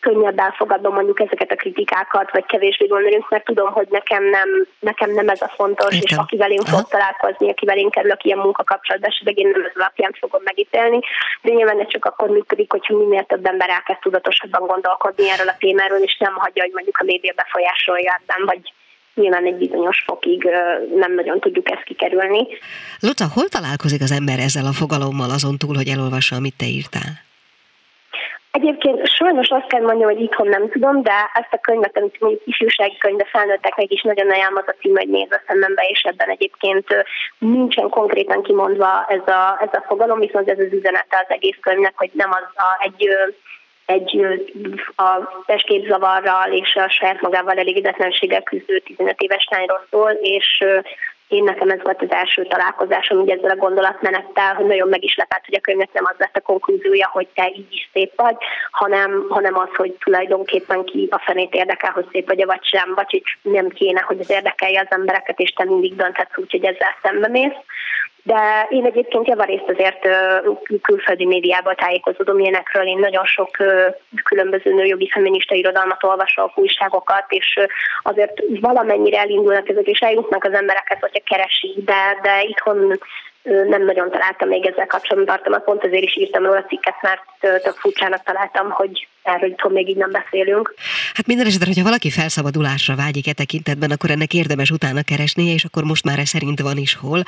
[SPEAKER 4] könnyebb elfogadnom mondjuk ezeket a kritikákat, vagy kevésbé gondolunk, mert tudom, hogy nekem nem, nekem nem ez a fontos, Értem. és akivel én fog találkozni, akivel én kerülök ilyen munkakapcsolatba, esetleg én nem ez alapján fogom megítélni, de nyilván ez csak akkor működik, hogyha minél több ember elkezd tudatosabban gondolkodni erről a témáról, és nem hagyja, hogy mondjuk a média befolyásolja ebben, vagy nyilván egy bizonyos fokig nem nagyon tudjuk ezt kikerülni.
[SPEAKER 2] Luca, hol találkozik az ember ezzel a fogalommal azon túl, hogy elolvassa, amit te írtál?
[SPEAKER 4] Egyébként sajnos azt kell mondjam, hogy itthon nem tudom, de ezt a könyvet, amit mondjuk ifjúsági könyv, de felnőtteknek is nagyon ajánlom az a cím, hogy nézz a szemembe, és ebben egyébként nincsen konkrétan kimondva ez a, ez a fogalom, viszont ez az üzenete az egész könyvnek, hogy nem az a, egy egy a testképzavarral és a saját magával elégedetlenséggel küzdő 15 éves lányról szól, és én nekem ez volt az első találkozásom ugye ezzel a gondolatmenettel, hogy nagyon meg is lepett, hogy a könyvnek nem az lett a konklúziója, hogy te így is szép vagy, hanem, hanem az, hogy tulajdonképpen ki a fenét érdekel, hogy szép vagy vagy sem, vagy hogy nem kéne, hogy az érdekelje az embereket, és te mindig dönthetsz úgy, hogy ezzel szembe mész de én egyébként javarészt azért külföldi médiában tájékozódom ilyenekről. Én nagyon sok különböző nőjogi feminista irodalmat olvasok, újságokat, és azért valamennyire elindulnak ezek, és eljutnak az embereket, hogyha keresik, de, de itthon nem nagyon találtam még ezzel kapcsolatban tartalmat, pont azért is írtam róla cikket, mert tök furcsának találtam, hogy erről itthon még így nem beszélünk.
[SPEAKER 2] Hát minden esetre, hogyha valaki felszabadulásra vágyik e tekintetben, akkor ennek érdemes utána keresnie, és akkor most már ez szerint van is hol.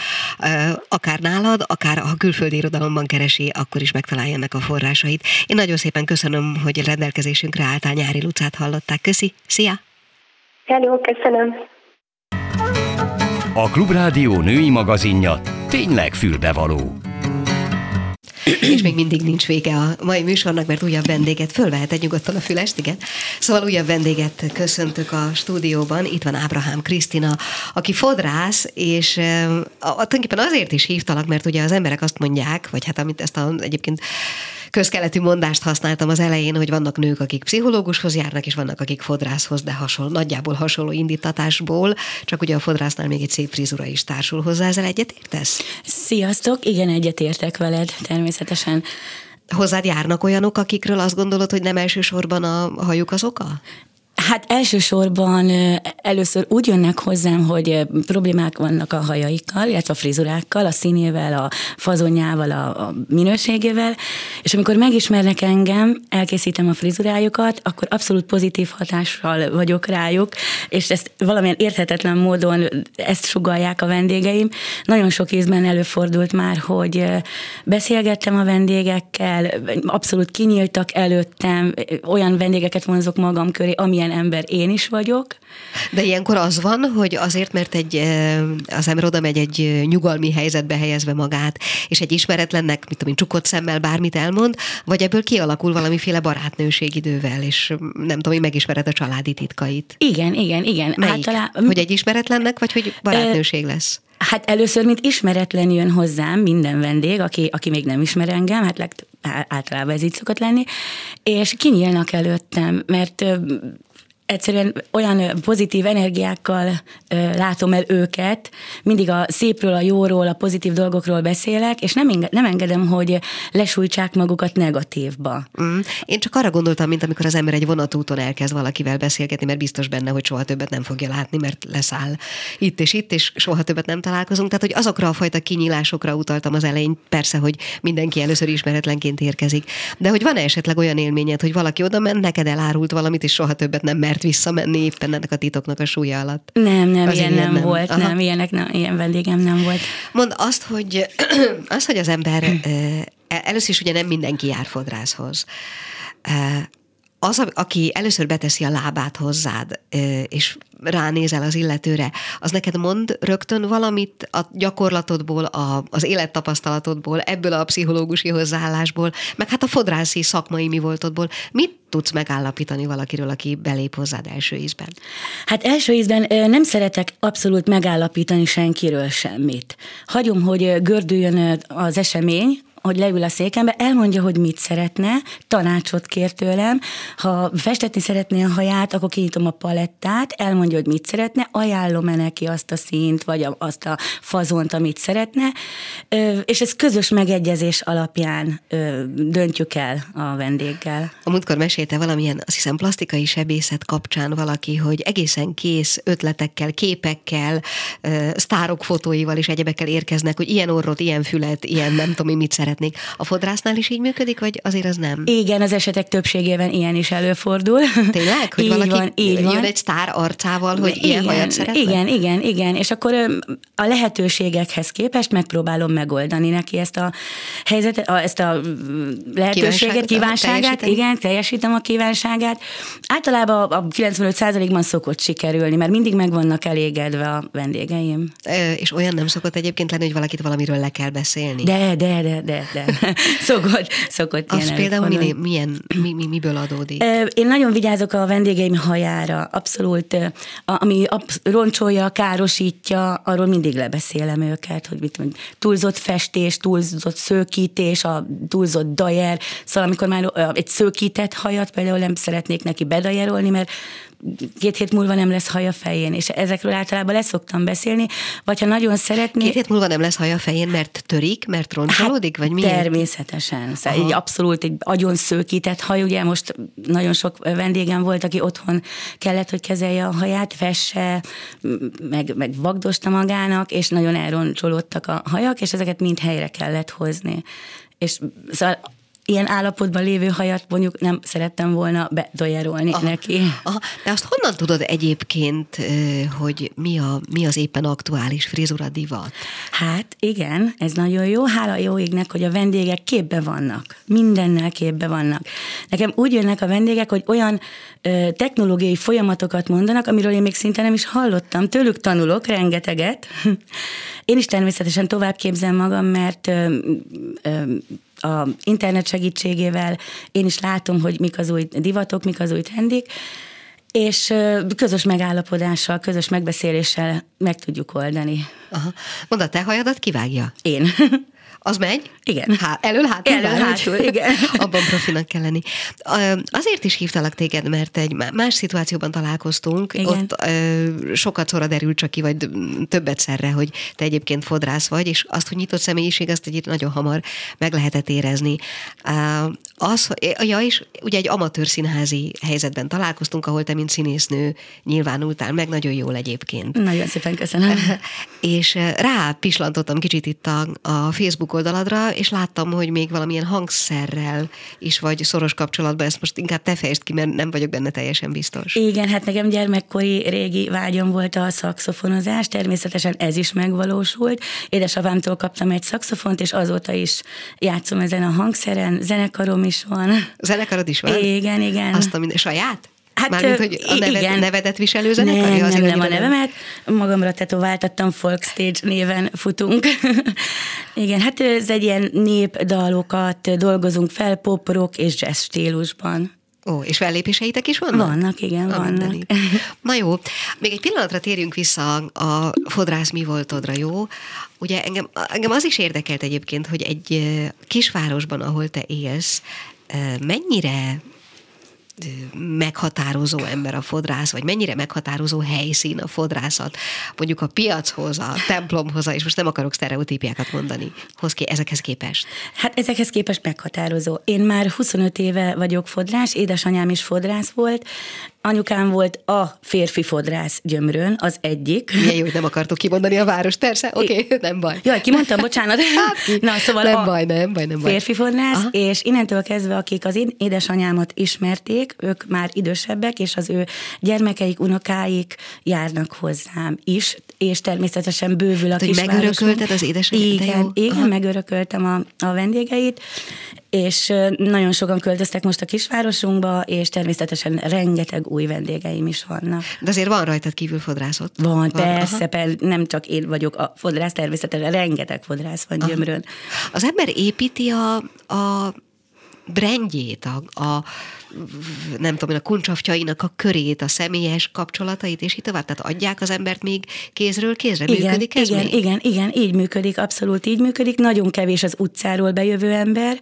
[SPEAKER 2] Akár nálad, akár ha külföldi irodalomban keresi, akkor is megtalálja ennek a forrásait. Én nagyon szépen köszönöm, hogy rendelkezésünkre álltál, Nyári Lucát hallották. Köszi, szia!
[SPEAKER 4] Hello, köszönöm!
[SPEAKER 1] A Klubrádió női magazinja tényleg fülbevaló.
[SPEAKER 2] És még mindig nincs vége a mai műsornak, mert újabb vendéget fölvehet nyugodtan a fülest, igen. Szóval újabb vendéget köszöntök a stúdióban. Itt van Ábrahám Krisztina, aki fodrász, és a, a, tulajdonképpen azért is hívtalak, mert ugye az emberek azt mondják, vagy hát amit ezt a, egyébként közkeletű mondást használtam az elején, hogy vannak nők, akik pszichológushoz járnak, és vannak, akik fodrászhoz, de hasonló, nagyjából hasonló indítatásból, csak ugye a fodrásznál még egy szép frizura is társul hozzá, ezzel egyetértesz?
[SPEAKER 5] Sziasztok, igen, egyetértek veled, természetesen.
[SPEAKER 2] Hozzád járnak olyanok, akikről azt gondolod, hogy nem elsősorban a hajuk az oka?
[SPEAKER 5] Hát elsősorban először úgy jönnek hozzám, hogy problémák vannak a hajaikkal, illetve a frizurákkal, a színével, a fazonjával, a, a minőségével, és amikor megismernek engem, elkészítem a frizurájukat, akkor abszolút pozitív hatással vagyok rájuk, és ezt valamilyen érthetetlen módon ezt sugalják a vendégeim. Nagyon sok ízben előfordult már, hogy beszélgettem a vendégekkel, abszolút kinyíltak előttem, olyan vendégeket vonzok magam köré, amilyen ilyen ember én is vagyok.
[SPEAKER 2] De ilyenkor az van, hogy azért, mert egy, az ember oda megy egy nyugalmi helyzetbe helyezve magát, és egy ismeretlennek, mit tudom csukott szemmel bármit elmond, vagy ebből kialakul valamiféle barátnőség idővel, és nem tudom, hogy megismered a családi titkait.
[SPEAKER 5] Igen, igen, igen.
[SPEAKER 2] Melyik? Általá... Hogy egy ismeretlennek, vagy hogy barátnőség lesz?
[SPEAKER 5] Hát először, mint ismeretlen jön hozzám minden vendég, aki, aki még nem ismer engem, hát legt, általában ez így szokott lenni, és kinyílnak előttem, mert egyszerűen olyan pozitív energiákkal látom el őket, mindig a szépről, a jóról, a pozitív dolgokról beszélek, és nem, nem engedem, hogy lesújtsák magukat negatívba.
[SPEAKER 2] Mm. Én csak arra gondoltam, mint amikor az ember egy vonatúton elkezd valakivel beszélgetni, mert biztos benne, hogy soha többet nem fogja látni, mert leszáll itt és itt, és soha többet nem találkozunk. Tehát, hogy azokra a fajta kinyílásokra utaltam az elején, persze, hogy mindenki először ismeretlenként érkezik. De hogy van-e esetleg olyan élményed, hogy valaki oda ment, neked elárult valamit, és soha többet nem mert visszamenni éppen ennek a titoknak a súlya alatt?
[SPEAKER 5] Nem, nem, az ilyen, ilyen nem, nem volt, Aha. nem, ilyenek, nem, ilyen vendégem nem volt.
[SPEAKER 2] Mond azt, hogy, az, hogy az ember, először is ugye nem mindenki jár fodrászhoz az, aki először beteszi a lábát hozzád, és ránézel az illetőre, az neked mond rögtön valamit a gyakorlatodból, a, az élettapasztalatodból, ebből a pszichológusi hozzáállásból, meg hát a fodrászi szakmai mi voltodból. Mit tudsz megállapítani valakiről, aki belép hozzád első ízben?
[SPEAKER 5] Hát első ízben nem szeretek abszolút megállapítani senkiről semmit. Hagyom, hogy gördüljön az esemény, hogy leül a székembe, elmondja, hogy mit szeretne, tanácsot kér tőlem. Ha festetni szeretné a haját, akkor kinyitom a palettát, elmondja, hogy mit szeretne, ajánlom-e neki azt a színt, vagy azt a fazont, amit szeretne, és ez közös megegyezés alapján döntjük el a vendéggel.
[SPEAKER 2] A múltkor mesélte valamilyen, azt hiszem, plastikai sebészet kapcsán valaki, hogy egészen kész ötletekkel, képekkel, sztárok fotóival és egyebekkel érkeznek, hogy ilyen orrot, ilyen fület, ilyen nem tudom, mit szeret szeretnék. A fodrásznál is így működik, vagy azért az nem?
[SPEAKER 5] Igen, az esetek többségében ilyen is előfordul.
[SPEAKER 2] Tényleg? Hogy így valaki van, így jön van. egy sztár arcával, hogy igen, ilyen hajat szeretne?
[SPEAKER 5] Igen, igen, igen. És akkor a lehetőségekhez képest megpróbálom megoldani neki ezt a helyzetet, ezt a lehetőséget, kívánságát. Igen, teljesítem a kívánságát. Általában a 95%-ban szokott sikerülni, mert mindig meg vannak elégedve a vendégeim.
[SPEAKER 2] És olyan nem szokott egyébként lenni, hogy valakit valamiről le kell beszélni?
[SPEAKER 5] De, de, de, de, de. szokott, szokott
[SPEAKER 2] Az például mi, milyen, mi, mi, miből adódik?
[SPEAKER 5] Én nagyon vigyázok a vendégeim hajára, abszolút. Ami roncsolja, károsítja, arról mindig lebeszélem őket, hogy mit mondjuk, túlzott festés, túlzott szőkítés, a túlzott dajer, szóval amikor már egy szőkített hajat például nem szeretnék neki bedajerolni, mert két hét múlva nem lesz haja fején, és ezekről általában leszoktam beszélni, vagy ha nagyon szeretné...
[SPEAKER 2] Két hét múlva nem lesz haja fején, mert törik, mert roncsolódik, hát vagy mi?
[SPEAKER 5] Természetesen. Szóval egy abszolút egy agyon szőkített haj, ugye most nagyon sok vendégem volt, aki otthon kellett, hogy kezelje a haját, fesse, meg, meg vagdosta magának, és nagyon elroncsolódtak a hajak, és ezeket mind helyre kellett hozni. És szóval ilyen állapotban lévő hajat mondjuk nem szerettem volna bedojerolni aha, neki.
[SPEAKER 2] Aha. De azt honnan tudod egyébként, hogy mi, a, mi az éppen aktuális frizura divat?
[SPEAKER 5] Hát igen, ez nagyon jó. Hála jó égnek, hogy a vendégek képbe vannak. Mindennel képbe vannak. Nekem úgy jönnek a vendégek, hogy olyan ö, technológiai folyamatokat mondanak, amiről én még szinte nem is hallottam. Tőlük tanulok rengeteget. Én is természetesen tovább képzem magam, mert ö, ö, a internet segítségével én is látom, hogy mik az új divatok, mik az új trendik, és közös megállapodással, közös megbeszéléssel meg tudjuk oldani.
[SPEAKER 2] Aha. Mondd, a te hajadat kivágja?
[SPEAKER 5] Én.
[SPEAKER 2] Az megy?
[SPEAKER 5] Igen.
[SPEAKER 2] Há, elől, hátul?
[SPEAKER 5] Elől, hátul, igen.
[SPEAKER 2] Abban profinak kell lenni. Azért is hívtalak téged, mert egy más szituációban találkoztunk, igen. ott ö, sokat szóra derült csak ki, vagy többet szerre, hogy te egyébként fodrász vagy, és azt, hogy nyitott személyiség, azt egy nagyon hamar meg lehetett érezni. Az, ja, és ugye egy amatőr színházi helyzetben találkoztunk, ahol te, mint színésznő nyilvánultál, meg nagyon jól egyébként.
[SPEAKER 5] Nagyon szépen köszönöm.
[SPEAKER 2] és rá pislantottam kicsit itt a, a Facebook oldaladra, és láttam, hogy még valamilyen hangszerrel is vagy szoros kapcsolatban, ezt most inkább te fejtsd ki, mert nem vagyok benne teljesen biztos.
[SPEAKER 5] Igen, hát nekem gyermekkori régi vágyom volt a szakszofonozás, természetesen ez is megvalósult. Édesapámtól kaptam egy szakszofont, és azóta is játszom ezen a hangszeren, zenekarom is van.
[SPEAKER 2] Zenekarod is van?
[SPEAKER 5] Igen, igen.
[SPEAKER 2] Azt a minden, saját? Hát, Mármint, hogy a neved, igen. nevedet viselő zenekar?
[SPEAKER 5] Nem, nem, nem a nevemet. Magamra tetováltattam, Folk Stage néven futunk. igen, hát ez egy ilyen népdalokat dolgozunk fel pop, rock és jazz stílusban.
[SPEAKER 2] Ó, és fellépéseitek is vannak?
[SPEAKER 5] Vannak, igen, a vannak. Mindenik.
[SPEAKER 2] Na jó, még egy pillanatra térjünk vissza a fodrász mi voltodra, jó? Ugye engem, engem az is érdekelt egyébként, hogy egy kisvárosban, ahol te élsz, mennyire meghatározó ember a fodrász, vagy mennyire meghatározó helyszín a fodrászat, mondjuk a piachoz, a templomhoz, és most nem akarok sztereotípiákat mondani, hoz ki, ezekhez képest?
[SPEAKER 5] Hát ezekhez képest meghatározó. Én már 25 éve vagyok fodrás, édesanyám is fodrász volt, Anyukám volt a férfi fodrász gyömrön, az egyik.
[SPEAKER 2] Milyen jó, hogy nem akartok kimondani a város, persze, oké, okay, nem baj.
[SPEAKER 5] Jaj, kimondtam, bocsánat.
[SPEAKER 2] Hát, Na, szóval nem a baj, nem baj, nem baj.
[SPEAKER 5] Férfi fodrász, Aha. és innentől kezdve, akik az én édesanyámat ismerték, ők már idősebbek, és az ő gyermekeik, unokáik járnak hozzám is, és természetesen bővül a hát,
[SPEAKER 2] kisvárosunk. megörökölted az édesanyámat?
[SPEAKER 5] Igen, igen, megörököltem a, a vendégeit, és nagyon sokan költöztek most a kisvárosunkba, és természetesen rengeteg új vendégeim is vannak.
[SPEAKER 2] De azért van rajtad kívül fodrászot?
[SPEAKER 5] Van, van persze, persze, nem csak én vagyok a fodrász, természetesen rengeteg fodrász van gyömrön.
[SPEAKER 2] Az ember építi a, a brendjét, a, a nem tudom, a kuncsafjainak a körét, a személyes kapcsolatait, és így tovább. Tehát adják az embert még kézről kézre?
[SPEAKER 5] Igen,
[SPEAKER 2] működik ez
[SPEAKER 5] igen,
[SPEAKER 2] még?
[SPEAKER 5] igen, igen, így működik, abszolút így működik. Nagyon kevés az utcáról bejövő ember,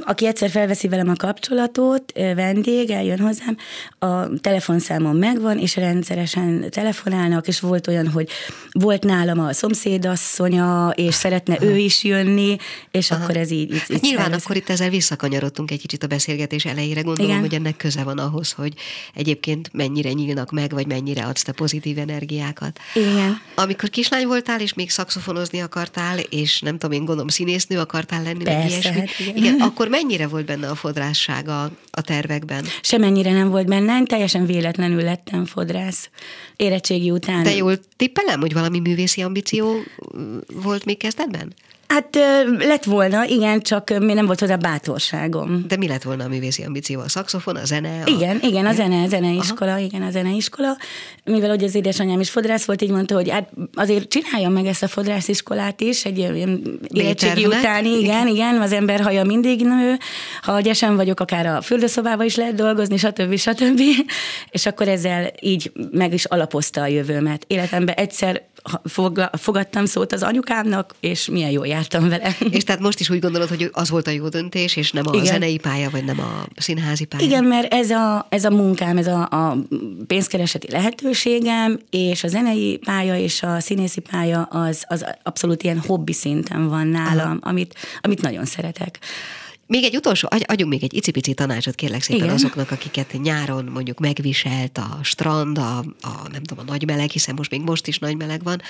[SPEAKER 5] aki egyszer felveszi velem a kapcsolatot, vendég, eljön hozzám, a telefonszámom megvan, és rendszeresen telefonálnak, és volt olyan, hogy volt nálam a szomszédasszonya, és szeretne Aha. ő is jönni, és Aha. akkor ez így... így,
[SPEAKER 2] hát nyilván akkor itt ezzel visszakanyarodtunk egy kicsit a beszélgetés elejére, gondolom, Igen. hogy ennek köze van ahhoz, hogy egyébként mennyire nyílnak meg, vagy mennyire adsz te pozitív energiákat.
[SPEAKER 5] Igen.
[SPEAKER 2] Amikor kislány voltál, és még szakszofonozni akartál, és nem tudom, én gondolom színésznő akartál lenni,
[SPEAKER 5] Persze,
[SPEAKER 2] meg ilyesmi.
[SPEAKER 5] Hát igen.
[SPEAKER 2] Igen. akkor mennyire volt benne a fodrásság a, a tervekben?
[SPEAKER 5] Semennyire nem volt benne, teljesen véletlenül lettem fodrász. Érettségi után.
[SPEAKER 2] De jól tippelem, hogy valami művészi ambíció volt még kezdetben?
[SPEAKER 5] Hát lett volna, igen, csak mi nem volt hozzá bátorságom.
[SPEAKER 2] De mi lett volna a művészi ambíció? A szaxofon, a zene?
[SPEAKER 5] A... Igen, igen, a zene, a zeneiskola, Aha. igen, a zeneiskola. Mivel hogy az édesanyám is fodrász volt, így mondta, hogy hát azért csináljam meg ezt a fodrásziskolát is, egy ilyen érettségi utáni, igen, igen, igen, az ember haja mindig nő, ha gyesen vagyok, akár a fürdőszobába is lehet dolgozni, stb. stb. És akkor ezzel így meg is alapozta a jövőmet. Életemben egyszer fogadtam szót az anyukámnak, és milyen jól jártam vele.
[SPEAKER 2] És tehát most is úgy gondolod, hogy az volt a jó döntés, és nem a Igen. zenei pálya, vagy nem a színházi pálya?
[SPEAKER 5] Igen, mert ez a, ez a munkám, ez a, a pénzkereseti lehetőségem, és a zenei pálya és a színészi pálya az, az abszolút ilyen hobbi szinten van nálam, amit, amit nagyon szeretek.
[SPEAKER 2] Még egy utolsó, adjunk még egy icipici tanácsot kérlek szépen Igen. azoknak, akiket nyáron mondjuk megviselt a strand, a, a nem tudom, a nagy meleg, hiszen most még most is nagy meleg van.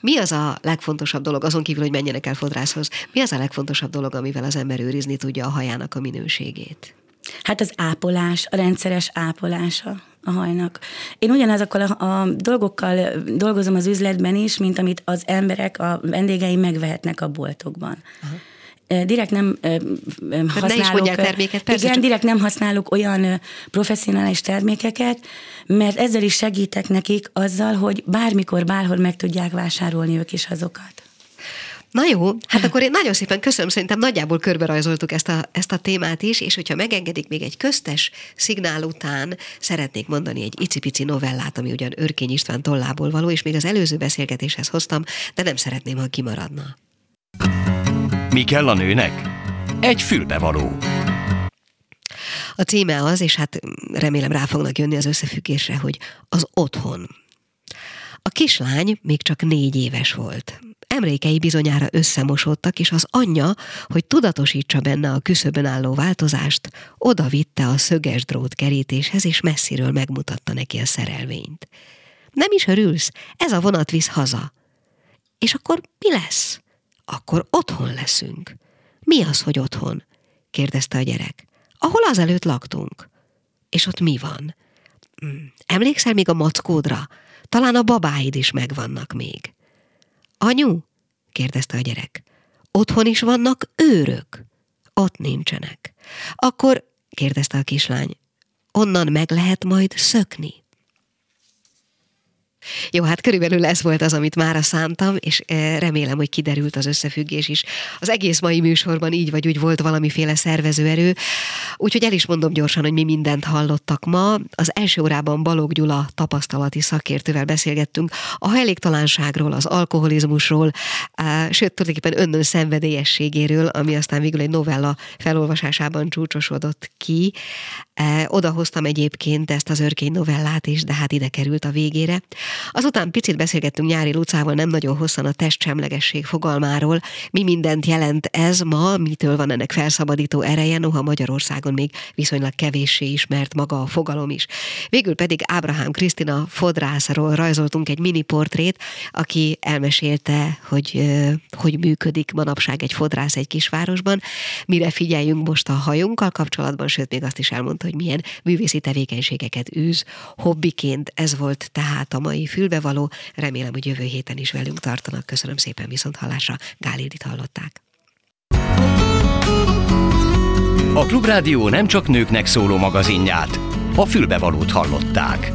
[SPEAKER 2] Mi az a legfontosabb dolog, azon kívül, hogy menjenek el fodrászhoz, mi az a legfontosabb dolog, amivel az ember őrizni tudja a hajának a minőségét?
[SPEAKER 5] Hát az ápolás, a rendszeres ápolása a hajnak. Én ugyanazokkal a, a dolgokkal dolgozom az üzletben is, mint amit az emberek, a vendégeim megvehetnek a boltokban. Aha direkt nem használok...
[SPEAKER 2] Ne is terméket, persze.
[SPEAKER 5] Igen, csak... direkt nem használok olyan professzionális termékeket, mert ezzel is segítek nekik azzal, hogy bármikor, bárhol meg tudják vásárolni ők is azokat.
[SPEAKER 2] Na jó, hát akkor én nagyon szépen köszönöm, szerintem nagyjából körberajzoltuk ezt a, ezt a témát is, és hogyha megengedik még egy köztes szignál után, szeretnék mondani egy icipici novellát, ami ugyan Örkény István tollából való, és még az előző beszélgetéshez hoztam, de nem szeretném, ha kimaradna.
[SPEAKER 1] Mi kell a nőnek? Egy fülbevaló.
[SPEAKER 2] A címe az, és hát remélem rá fognak jönni az összefüggésre, hogy az otthon. A kislány még csak négy éves volt. Emlékei bizonyára összemosodtak, és az anyja, hogy tudatosítsa benne a küszöbön álló változást, oda vitte a szöges drót kerítéshez, és messziről megmutatta neki a szerelvényt. Nem is örülsz? Ez a vonat visz haza. És akkor mi lesz? Akkor otthon leszünk. Mi az, hogy otthon? kérdezte a gyerek. Ahol azelőtt laktunk. És ott mi van? Hmm, emlékszel még a mackódra? Talán a babáid is megvannak még. Anyu? kérdezte a gyerek. Otthon is vannak őrök? Ott nincsenek. Akkor, kérdezte a kislány, onnan meg lehet majd szökni. Jó, hát körülbelül ez volt az, amit mára szántam, és eh, remélem, hogy kiderült az összefüggés is. Az egész mai műsorban így vagy úgy volt valamiféle szervezőerő, úgyhogy el is mondom gyorsan, hogy mi mindent hallottak ma. Az első órában Balog Gyula tapasztalati szakértővel beszélgettünk a hajléktalanságról, az alkoholizmusról, sőt, tulajdonképpen önnön szenvedélyességéről, ami aztán végül egy novella felolvasásában csúcsosodott ki. Eh, oda hoztam egyébként ezt az örkény novellát is, de hát ide került a végére. Azután picit beszélgettünk Nyári Lucával nem nagyon hosszan a testsemlegesség fogalmáról. Mi mindent jelent ez ma, mitől van ennek felszabadító ereje, noha Magyarországon még viszonylag kevéssé ismert maga a fogalom is. Végül pedig Ábrahám Krisztina fodrászról rajzoltunk egy mini portrét, aki elmesélte, hogy hogy működik manapság egy fodrász egy kisvárosban, mire figyeljünk most a hajunkkal kapcsolatban, sőt még azt is elmondta, hogy milyen művészi tevékenységeket űz hobbiként. Ez volt tehát a mai fülbevaló. Remélem, hogy jövő héten is velünk tartanak. Köszönöm szépen viszont hallásra. Gálildit hallották.
[SPEAKER 1] A Klubrádió nem csak nőknek szóló magazinját, a fülbevalót hallották.